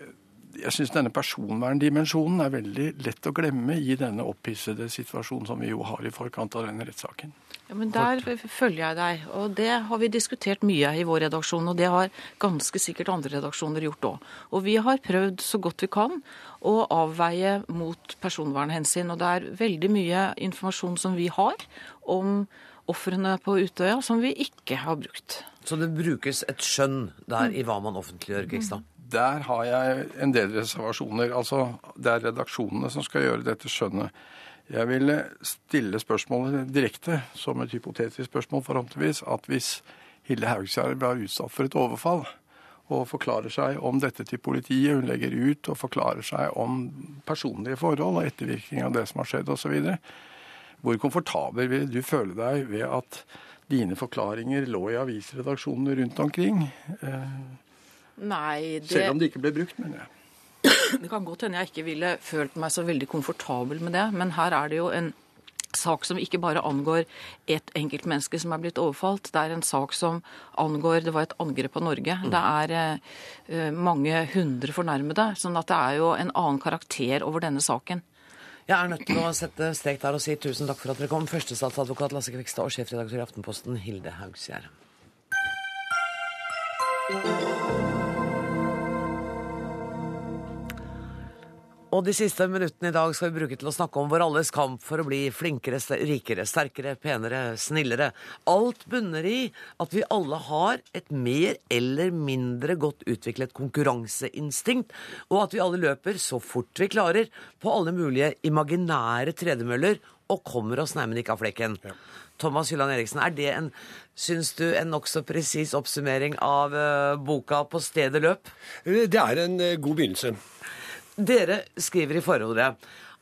jeg syns denne personverndimensjonen er veldig lett å glemme i denne opphissede situasjonen som vi jo har i forkant av denne rettssaken. Ja, men Der følger jeg deg, og det har vi diskutert mye i vår redaksjon. Og det har ganske sikkert andre redaksjoner gjort òg. Og vi har prøvd så godt vi kan å avveie mot personvernhensyn. Og det er veldig mye informasjon som vi har om ofrene på Utøya som vi ikke har brukt. Så det brukes et skjønn der i hva man offentliggjør, Kristian? Der har jeg en del reservasjoner. Altså, det er redaksjonene som skal gjøre dette skjønnet. Jeg vil stille spørsmålet direkte, som et hypotetisk spørsmål forhåpentligvis, at hvis Hilde Haugskjær ble utsatt for et overfall, og forklarer seg om dette til politiet, hun legger ut og forklarer seg om personlige forhold og ettervirkning av det som har skjedd osv., hvor komfortabel vil du føle deg ved at dine forklaringer lå i avisredaksjonene rundt omkring? Eh, Nei, det... Selv om det ikke ble brukt, mener jeg. Det kan godt hende jeg ikke ville følt meg så veldig komfortabel med det, men her er det jo en sak som ikke bare angår ett enkeltmenneske som er blitt overfalt. Det er en sak som angår Det var et angrep på Norge. Mm. Det er eh, mange hundre fornærmede. sånn at det er jo en annen karakter over denne saken. Jeg er nødt til å sette strek der og si tusen takk for at dere kom. Førstestatsadvokat Lasse Kvikstad og sjefredaktør i Aftenposten Hilde Haugsgjerd. Og de siste minuttene i dag skal vi bruke til å snakke om vår alles kamp for å bli flinkere, rikere, sterkere, penere, snillere. Alt bunner i at vi alle har et mer eller mindre godt utviklet konkurranseinstinkt, og at vi alle løper så fort vi klarer på alle mulige imaginære tredemøller og kommer oss nærmere ikke av flekken. Ja. Thomas Hylland Eriksen, er det en, syns du, en nokså presis oppsummering av uh, boka 'På stedet løp'? Det er en uh, god begynnelse. Dere skriver i forordet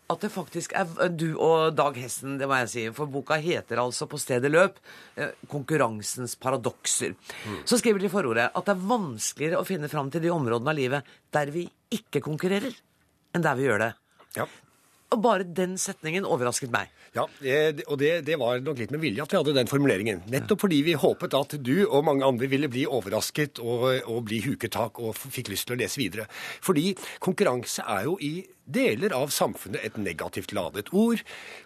at det faktisk er du og Dag Hessen, det må jeg si, for boka heter altså På stedet løp eh, konkurransens paradokser. Mm. Så skriver de i forordet at det er vanskeligere å finne fram til de områdene av livet der vi ikke konkurrerer, enn der vi gjør det. Ja. Og bare den setningen overrasket meg. Ja, og det, det, var nok litt med vilje at vi hadde den formuleringen. Nettopp fordi vi håpet at du og mange andre ville bli overrasket og, og bli huketak og fikk lyst til å lese videre. Fordi konkurranse er jo i deler av samfunnet et negativt ladet ord,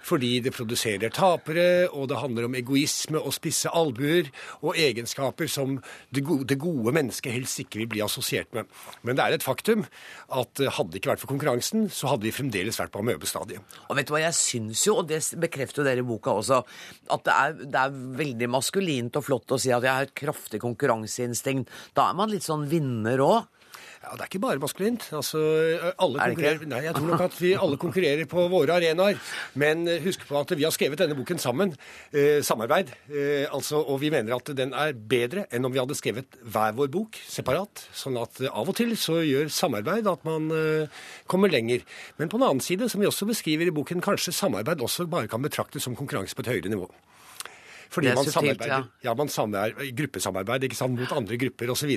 fordi det produserer tapere, og det handler om egoisme og spisse albuer, og egenskaper som det gode, det gode, mennesket helst ikke vil bli assosiert med. Men det er et faktum at eh, hadde det ikke vært for konkurransen, så hadde vi fremdeles vært på amøbestadiet. Og vet du hva, jeg syns jo, og det bekrefter jo dere i boka også, at det er, det er veldig maskulint og flott å si at jeg har et kraftig konkurranseinstinkt. Da er man litt sånn vinner òg. Ja, Det er ikke bare maskulint. Altså, alle konkurrerer, nei, jeg tror nok at vi alle konkurrerer på våre arenaer. Men husk på at vi har skrevet denne boken sammen. Eh, samarbeid. Eh, altså, og vi mener at den er bedre enn om vi hadde skrevet hver vår bok separat. Sånn at av og til så gjør samarbeid at man eh, kommer lenger. Men på den annen side, som vi også beskriver i boken, kanskje samarbeid også bare kan betraktes som konkurranse på et høyere nivå. Fordi man subtilt, samarbeider, ja. ja. man samarbeider, gruppesamarbeid ikke sant, mot andre grupper osv.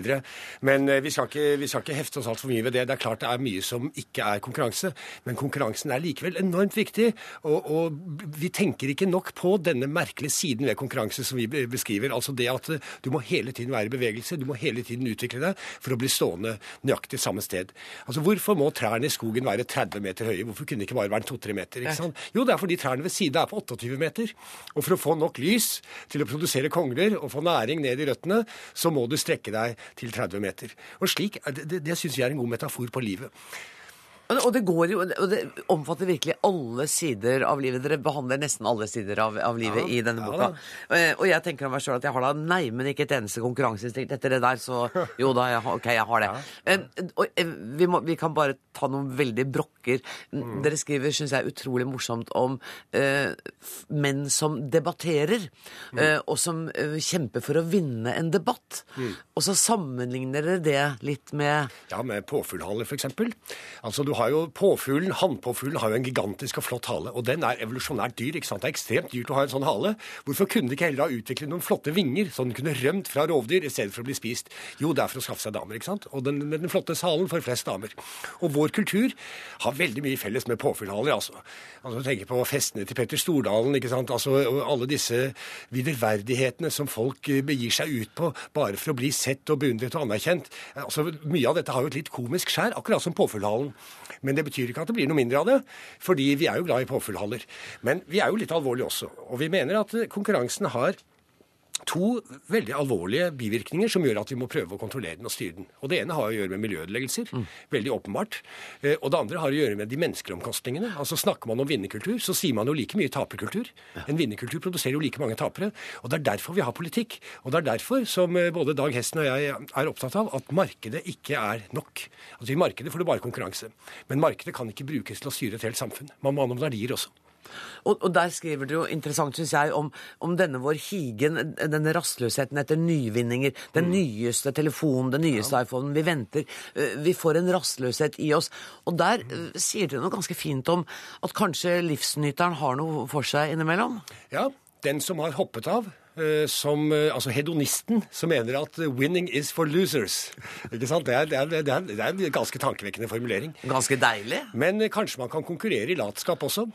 Men eh, vi skal, ikke, vi skal ikke hefte oss altfor mye ved det. Det er klart det er mye som ikke er konkurranse, men konkurransen er likevel enormt viktig. Og, og vi tenker ikke nok på denne merkelige siden ved konkurranse som vi beskriver. Altså det at eh, du må hele tiden være i bevegelse, du må hele tiden utvikle deg for å bli stående nøyaktig samme sted. Altså Hvorfor må trærne i skogen være 30 meter høye? Hvorfor kunne det ikke bare være 2-3 meter? ikke sant? Jo, det er fordi trærne ved siden er på 28 meter. Og for å få nok lys til å produsere kongler og få næring ned i røttene, så må du strekke deg til 30 meter. Og slik, Det, det, syns jeg er en god metafor på livet. Og det går jo, og det omfatter virkelig alle sider av livet. Dere behandler nesten alle sider av, av livet Ja, i denne boka. da. Eh, og jeg tenker om meg sjøl at jeg har da neimen ikke et eneste konkurranseinstinkt etter det der, så jo da, jeg, ok, jeg har det. Ja, og eh, vi, må, vi kan bare ta noen veldig brokker. Mm. Dere skriver, syns jeg, utrolig morsomt om eh, menn som debatterer, Mm. eh, og som eh, kjemper for å vinne en debatt. Mm. Og så sammenligner dere det litt med Ja, med påfuglhaler f.eks. Altså, du har jo påfuglen, Hannpåfuglen har jo en gigantisk og flott hale, og den er evolusjonært dyr. ikke sant? Det er ekstremt dyrt å ha en sånn hale. Hvorfor kunne de ikke heller ha utviklet noen flotte vinger, så den kunne rømt fra rovdyr i stedet for å bli spist? Jo, det er for å skaffe seg damer, ikke sant? Og den, med den flotte halen får flest damer. Og vår kultur har veldig mye felles med påfuglhaler, altså. Altså, Tenk på festene til Petter Stordalen, ikke sant? Altså, alle disse viderverdighetene som folk eh, begir seg ut på bare for å bli sett og beundret og anerkjent. Altså, Mye av dette har jo et litt komisk skjær, akkurat som påfuglhalen. Men det betyr ikke at det blir noe mindre av det, fordi vi er jo glad i påfyllhaller. Men vi er jo litt alvorlige også. Og vi mener at konkurransen har to veldig alvorlige bivirkninger som gjør at vi må prøve å kontrollere den og styre den. Og Det ene har å gjøre med miljøødeleggelser, veldig åpenbart. Eh, Og det andre har å gjøre med de menneskelige omkostningene. Altså Snakker man om vinnerkultur, så sier man jo like mye taperkultur. En vinnerkultur produserer jo like mange tapere. Og Det er derfor vi har politikk. Og det er derfor som eh, både Dag Hesten og jeg er opptatt av at markedet ikke er nok. Altså I markedet får du bare konkurranse. Men markedet kan ikke brukes til å styre et helt samfunn. Man må ha noen verdier også. Og, og der skriver dere jo interessant, syns jeg, om, om denne vår higen, denne rastløsheten etter nyvinninger. Den nyeste telefonen, den nyeste iPhonen. Vi venter. eh, Vi får en rastløshet i oss. Og der mm. sier dere noe ganske fint om at kanskje livsnyteren har noe for seg innimellom? Ja, den som har hoppet av, eh, som, altså hedonisten, som mener at 'winning is for losers'. Ikke sant? Det er, det, er, det, er, det er en ganske tankevekkende formulering. Ganske deilig. Men kanskje man kan konkurrere i latskap også.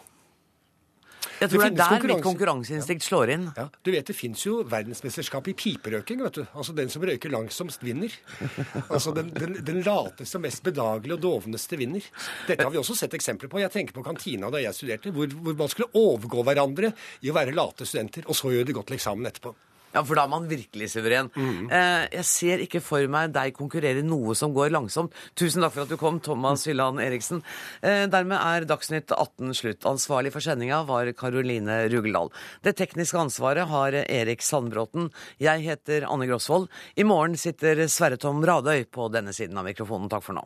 Jeg tror det, det er der mitt konkurranse- konkurranseinstinkt slår inn. Ja, du vet Det fins jo verdensmesterskap i piperøking. vet du. Altså Den som røyker langsomst, vinner. Altså Den, den, den lateste og mest bedagelige og dovneste vinner. Dette har vi også sett eksempler på. Jeg tenker på kantina da jeg studerte, hvor, hvor man skulle overgå hverandre i å være late studenter, og så gjøre det godt til eksamen etterpå. Ja, for da er man virkelig suveren. Eh, jeg ser ikke for meg deg konkurrere noe som går langsomt. Tusen takk for at du kom, Thomas Hylland Eriksen. Eh, dermed er Dagsnytt 18 slutt. Ansvarlig for sendinga var Karoline Rugeldal. Det tekniske ansvaret har Erik Sandbråten. Jeg heter Anne Grosvold. I morgen sitter Sverre Tom Radøy på denne siden av mikrofonen. Takk for nå.